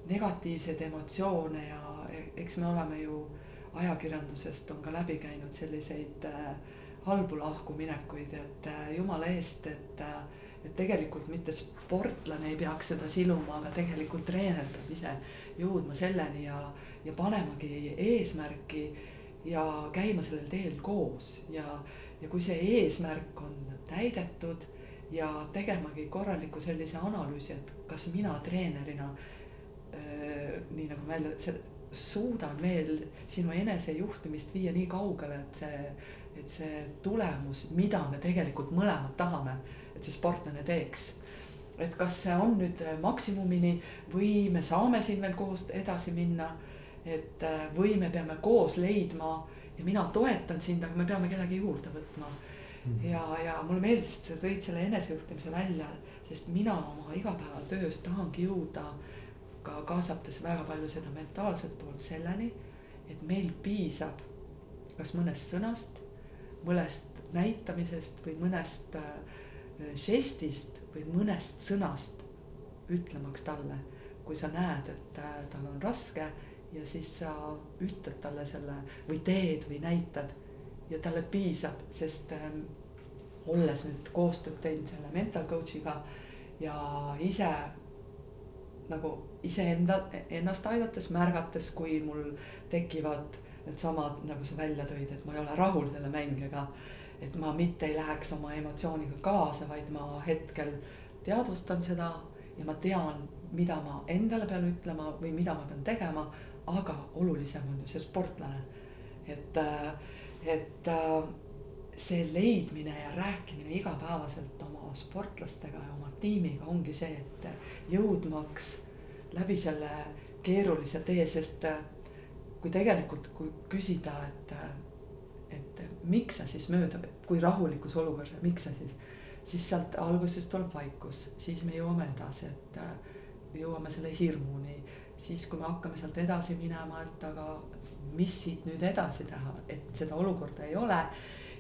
negatiivseid emotsioone ja e-, eks me oleme ju ajakirjandusest on ka läbi käinud selliseid halbu lahkuminekuid, et jumala eest, et et tegelikult mitte sportlane ei peaks seda siluma, aga tegelikult treener peab ise jõudma selleni ja, ja panemagi eesmärki ja käima sellel teel koos. Ja, ja kui see eesmärk on täidetud ja tegemagi korraliku sellise analüüsi, et kas mina treenerina äh, nii nagu välja, suudan veel sinu enesejuhtimist viia nii kaugele, et see, et see tulemus, mida me tegelikult mõlemad tahame et see sportlane teeks. et kas see on nüüd äh, maksimumini või me saame siin veel koos edasi minna. et äh, või me peame koos leidma ja mina toetan sind, aga me peame kedagi juurde võtma mm. ja, ja mulle meeldis, et sa tõid selle enesejuhtimise välja, sest mina oma igapäevatöös tahangi jõuda ka kaasates väga palju seda mentaalset poolt selleni, et meil piisab kas mõnest sõnast, mõnest näitamisest või mõnest äh, žestist või mõnest sõnast ütlemaks talle, kui sa näed, et äh, tal on raske ja siis sa ütled talle selle või teed või näitad ja talle piisab, sest ähm, olles nüüd koostööd teinud selle mental coach'iga ja ise nagu iseenda, ennast aidates, märgates, kui mul tekivad needsamad, nagu sa välja tõid, et ma ei ole rahul selle mängijaga et ma mitte ei läheks oma emotsiooniga kaasa, vaid ma hetkel teadvustan seda ja ma tean, mida ma endale pean ütlema või mida ma pean tegema. aga olulisem on ju see sportlane. et, et see leidmine ja rääkimine igapäevaselt oma sportlastega ja oma tiimiga ongi see, et jõudmaks läbi selle keerulise tee, sest kui tegelikult, kui küsida, et et miks sa siis mööda, kui rahulikus olukorras, miks sa siis, siis sealt alguses tuleb vaikus, siis me jõuame edasi, et äh, jõuame selle hirmuni. siis, kui me hakkame sealt edasi minema, et aga mis siit nüüd edasi teha, et seda olukorda ei ole.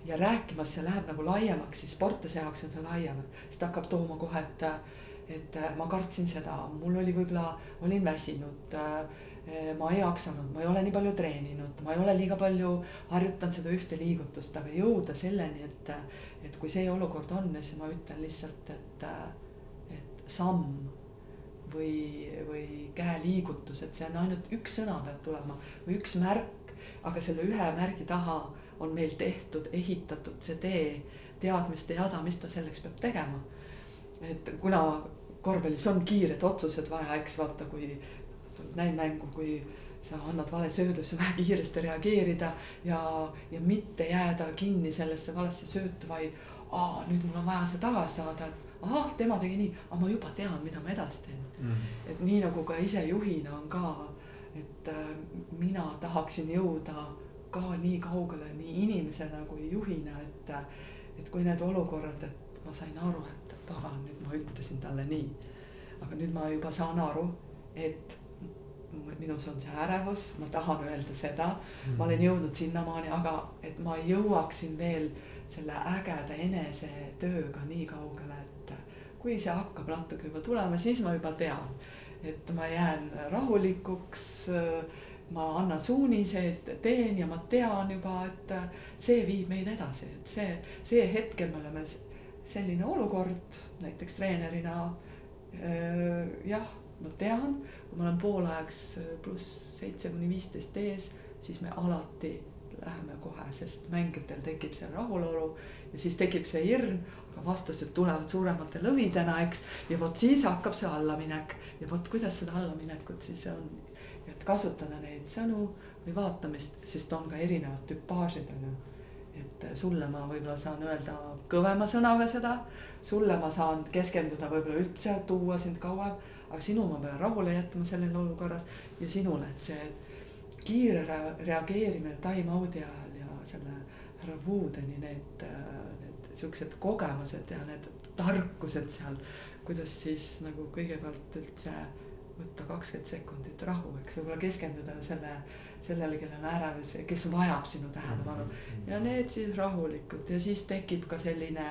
ja rääkimas see läheb nagu laiemaks, siis sportlase jaoks on see laiem, sest hakkab tooma kohe, et, et ma kartsin seda, mul oli võib-olla, olin väsinud äh, ma ei jaksanud, ma ei ole nii palju treeninud, ma ei ole liiga palju harjutanud seda ühte liigutust, aga jõuda selleni, et, et kui see olukord on, siis ma ütlen lihtsalt, et, et samm või, või käeliigutus, et see on ainult üks sõna peab tulema või üks märk, aga selle ühe märgi taha on meil tehtud, ehitatud see tee, teadmiste jada, mis ta selleks peab tegema. et kuna korvpallis on kiired otsused vaja, eks vaata, kui näin mängu, kui sa annad vale söödu, siis on vaja kiiresti reageerida ja, ja mitte jääda kinni sellesse valesse söötu, vaid aa, nüüd mul on vaja see tagasi saada, et ahah, tema tegi nii, aga ma juba tean, mida ma edasi teen mm. -hmm. et nii nagu ka ise juhina on ka, et äh, mina tahaksin jõuda ka nii kaugele nii inimesena kui juhina, et, et kui need olukorrad, et ma sain aru, et pagan, nüüd ma ütlesin talle nii. aga nüüd ma juba saan aru, et minus on see ärevus, ma tahan öelda seda mm, ma olen jõudnud sinnamaani, aga et ma jõuaksin veel selle ägeda enesetööga nii kaugele, et kui see hakkab natuke juba tulema, siis ma juba tean, et ma jään rahulikuks ma annan suuniseid, teen ja ma tean juba, et see viib meid edasi, et see, see hetkel me oleme selline olukord näiteks treenerina. jah, ma tean, kui ma olen poolajaks pluss seitse kuni viisteist ees, siis me alati läheme kohe, sest mängijatel tekib see rahulolu ja siis tekib see hirm, aga vastased tulevad suuremate lõvidena, eks. ja vot siis hakkab see allaminek ja vot kuidas seda allaminekut siis on et kasutada neid sõnu või vaatamist, sest on ka erinevad tüpaažid on ju. Et sulle ma võib-olla saan öelda kõvema sõnaga seda, sulle ma saan keskenduda võib-olla üldse, tuua sind kauem, aga sinu ma pean rahule jätma selles olukorras ja sinule, et see kiire reageerimine time out'i ajal ja selle härra Woodeni need, need siuksed kogemused ja need tarkused seal, kuidas siis nagu kõigepealt üldse võtta kakskümmend sekundit rahu, eks võib-olla keskenduda selle, sellele, kellel on ärevus, kes vajab sinu tähelepanu. Ja need siis rahulikult ja siis tekib ka selline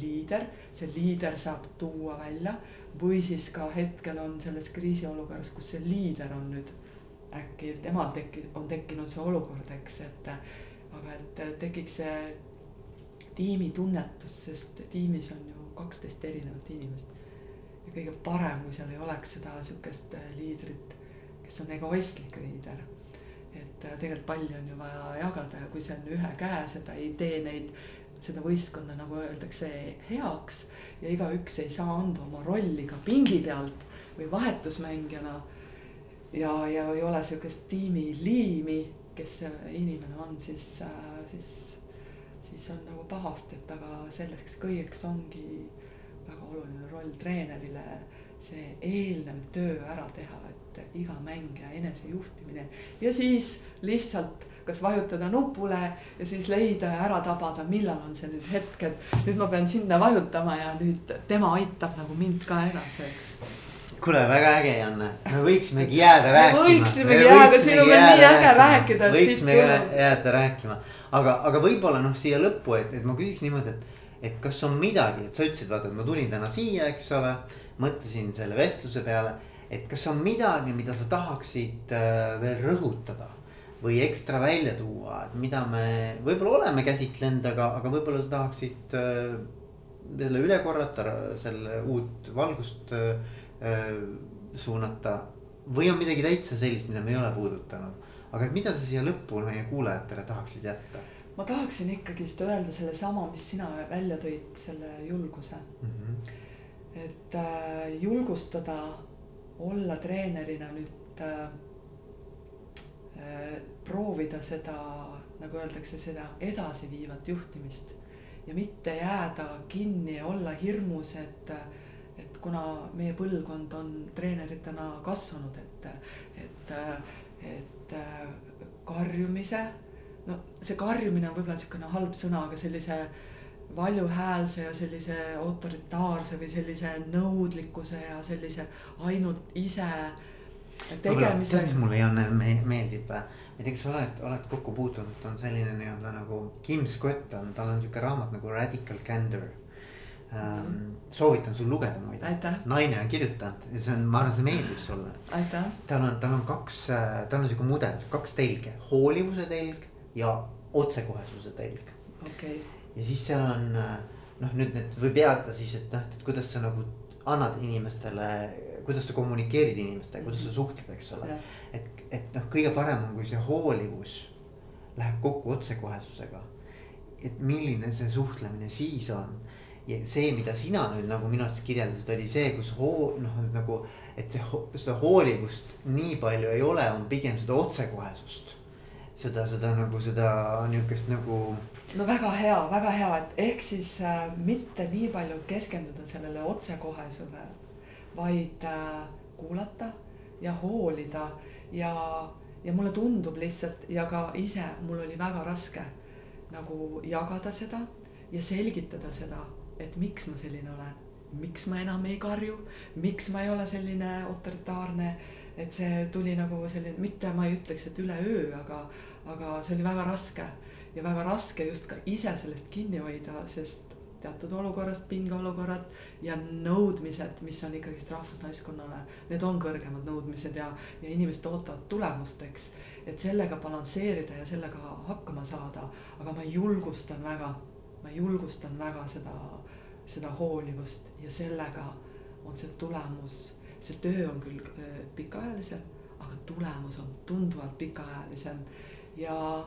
liider, see liider saab tuua välja või siis ka hetkel on selles kriisiolukorras, kus see liider on nüüd äkki temal tekki-, on tekkinud see olukord, eks, et aga et tekiks see tiimitunnetus, sest tiimis on ju kaksteist erinevat inimest ja kõige parem, kui seal ei oleks seda äh, liidrit, kes on egoistlik liider. Et äh, tegelikult palli on ju vaja jagada ja kui see on ühe käe, seda ei tee neid, seda võistkonda, nagu öeldakse, heaks. ja igaüks ei saa anda oma rolli ka pingi pealt või vahetusmängijana. ja, ja ei ole sihukest tiimiliimi, kes inimene on, siis, äh, siis, siis on nagu pahasti, et aga selleks kõigeks ongi väga oluline roll treenerile see eelnev töö ära teha, et iga mängija enesejuhtimine. Ja siis lihtsalt kas vajutada nupule ja siis leida ja ära tabada, millal on see nüüd hetk, et nüüd ma pean sinna vajutama ja nüüd tema aitab nagu mind ka edasi, eks. Kuule, väga äge, Janne, me võiksimegi jääda rääkima. võiksimegi jääda, sinuga on nii äge rääkida. võiksime jääda rääkima, aga, aga võib-olla noh, siia lõppu, et, et ma küsiks niimoodi, et et kas on midagi, et sa ütlesid, vaata, et ma tulin täna siia, eks ole, mõtlesin selle vestluse peale, et kas on midagi, mida sa tahaksid äh, veel rõhutada või ekstra välja tuua, et mida me võib-olla oleme käsitlenud, aga, aga võib-olla sa tahaksid äh, selle üle korrata, selle uut valgust äh, suunata. või on midagi täitsa sellist, mida me ei ole puudutanud, aga mida sa siia lõppu meie kuulajatele tahaksid jätta ma tahaksin ikkagist öelda sellesama, mis sina välja tõid, selle julguse mm. -hmm. et äh, julgustada, olla treenerina nüüd äh, äh, proovida seda, nagu öeldakse, seda edasiviivat juhtimist ja mitte jääda kinni ja olla hirmus, et, et kuna meie põlvkond on treeneritena kasvanud, et, et, et karjumise no see karjumine on võib-olla niisugune halb sõna, aga sellise valjuhäälse ja sellise autoritaarse või sellise nõudlikkuse ja sellise ainult ise tegemise. tead, mis mulle Janne meeldib, ma ei tea, kas sa oled, oled kokku puutunud, on selline nii-öelda nagu Kim Scott on, tal on sihuke raamat nagu Radical Candor ähm,. soovitan sul lugeda muide. naine on kirjutanud ja see on, ma arvan, see meeldib sulle. tal on, tal on kaks, tal on sihuke mudel, kaks telge, hoolivuse telg ja otsekohesuse telg okay.. Ja siis seal on noh, nüüd need võib jääda siis, et noh, et kuidas sa nagu annad inimestele, kuidas sa kommunikeerid inimestega, kuidas sa suhtled, eks ole. et, et noh, kõige parem on, kui see hoolivus läheb kokku otsekohesusega. et milline see suhtlemine siis on ja see, mida sina nüüd nagu minu arust kirjeldasid, oli see, kus hoo-, noh nagu, et see, seda hoolivust nii palju ei ole, on pigem seda otsekohesust seda, seda nagu seda niukest nagu. no väga hea, väga hea, et ehk siis äh, mitte nii palju keskenduda sellele otsekohesele, vaid äh, kuulata ja hoolida ja, ja mulle tundub lihtsalt ja ka ise mul oli väga raske nagu jagada seda ja selgitada seda, et miks ma selline olen, miks ma enam ei karju, miks ma ei ole selline autoritaarne et see tuli nagu selline, mitte ma ei ütleks, et üleöö, aga, aga see oli väga raske ja väga raske just ka ise sellest kinni hoida, sest teatud olukorrast, pingeolukorrad ja nõudmised, mis on ikkagist rahvusnaiskonnale, need on kõrgemad nõudmised ja, ja inimesed ootavad tulemust, eks. et sellega balansseerida ja sellega hakkama saada, aga ma julgustan väga, ma julgustan väga seda, seda hoolivust ja sellega on see tulemus, see töö on küll äh, pikaajalisem, aga tulemus on tunduvalt pikaajalisem ja,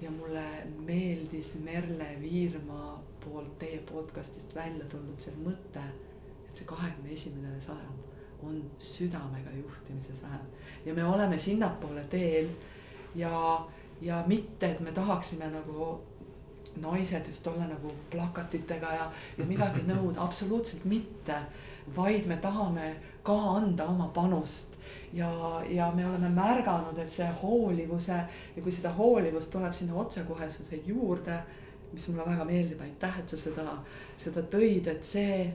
ja mulle meeldis Merle Viirma poolt teie podcast'ist välja tulnud see mõte, et see kahekümne esimene sajand on südamega juhtimise sajand ja me oleme sinnapoole teel ja, ja mitte, et me tahaksime nagu naised just olla nagu plakatitega ja, ja midagi nõuda, absoluutselt mitte. vaid me tahame ka anda oma panust ja, ja me oleme märganud, et see hoolivuse ja kui seda hoolivust tuleb sinna otsekohesuseid juurde, mis mulle väga meeldib, aitäh, et sa seda, seda tõid, et see,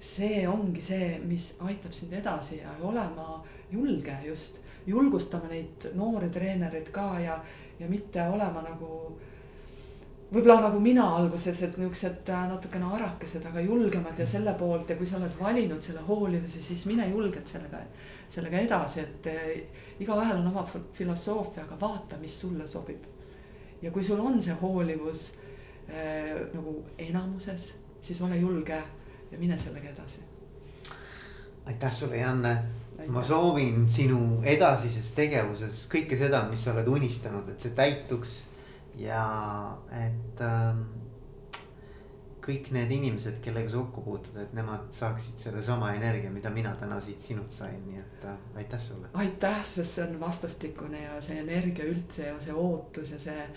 see ongi see, mis aitab sind edasi ja olema julge just, julgustama neid noori treenereid ka ja, ja mitte olema nagu võib-olla nagu mina alguses, et niuksed äh, natukene arakesed, aga julgemad ja selle poolt ja kui sa oled valinud selle hoolivuse, siis mine julgelt sellega, sellega edasi, et äh, igaühel on oma filosoofia, aga vaata, mis sulle sobib. ja kui sul on see hoolivus äh, nagu enamuses, siis ole julge ja mine sellega edasi. aitäh sulle, Janne. ma soovin sinu edasises tegevuses kõike seda, mis sa oled unistanud, et see täituks ja et äh, kõik need inimesed, kellega sa kokku puutud, et nemad saaksid sellesama energia, mida mina täna siit sinult sain, nii et äh, aitäh sulle. aitäh, sest see on vastastikune ja see energia üldse ja see ootus ja see.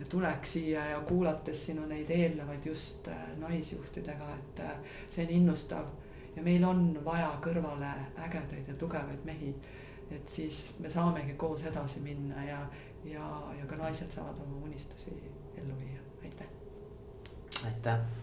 ja tuleks siia ja kuulates sinu neid eelnevaid just äh, naisjuhtidega, et äh, see on innustav. ja meil on vaja kõrvale ägedaid ja tugevaid mehi. et siis me saamegi koos edasi minna ja, ja, ja ka naised saavad oma unistusi ellu viia, aitäh. aitäh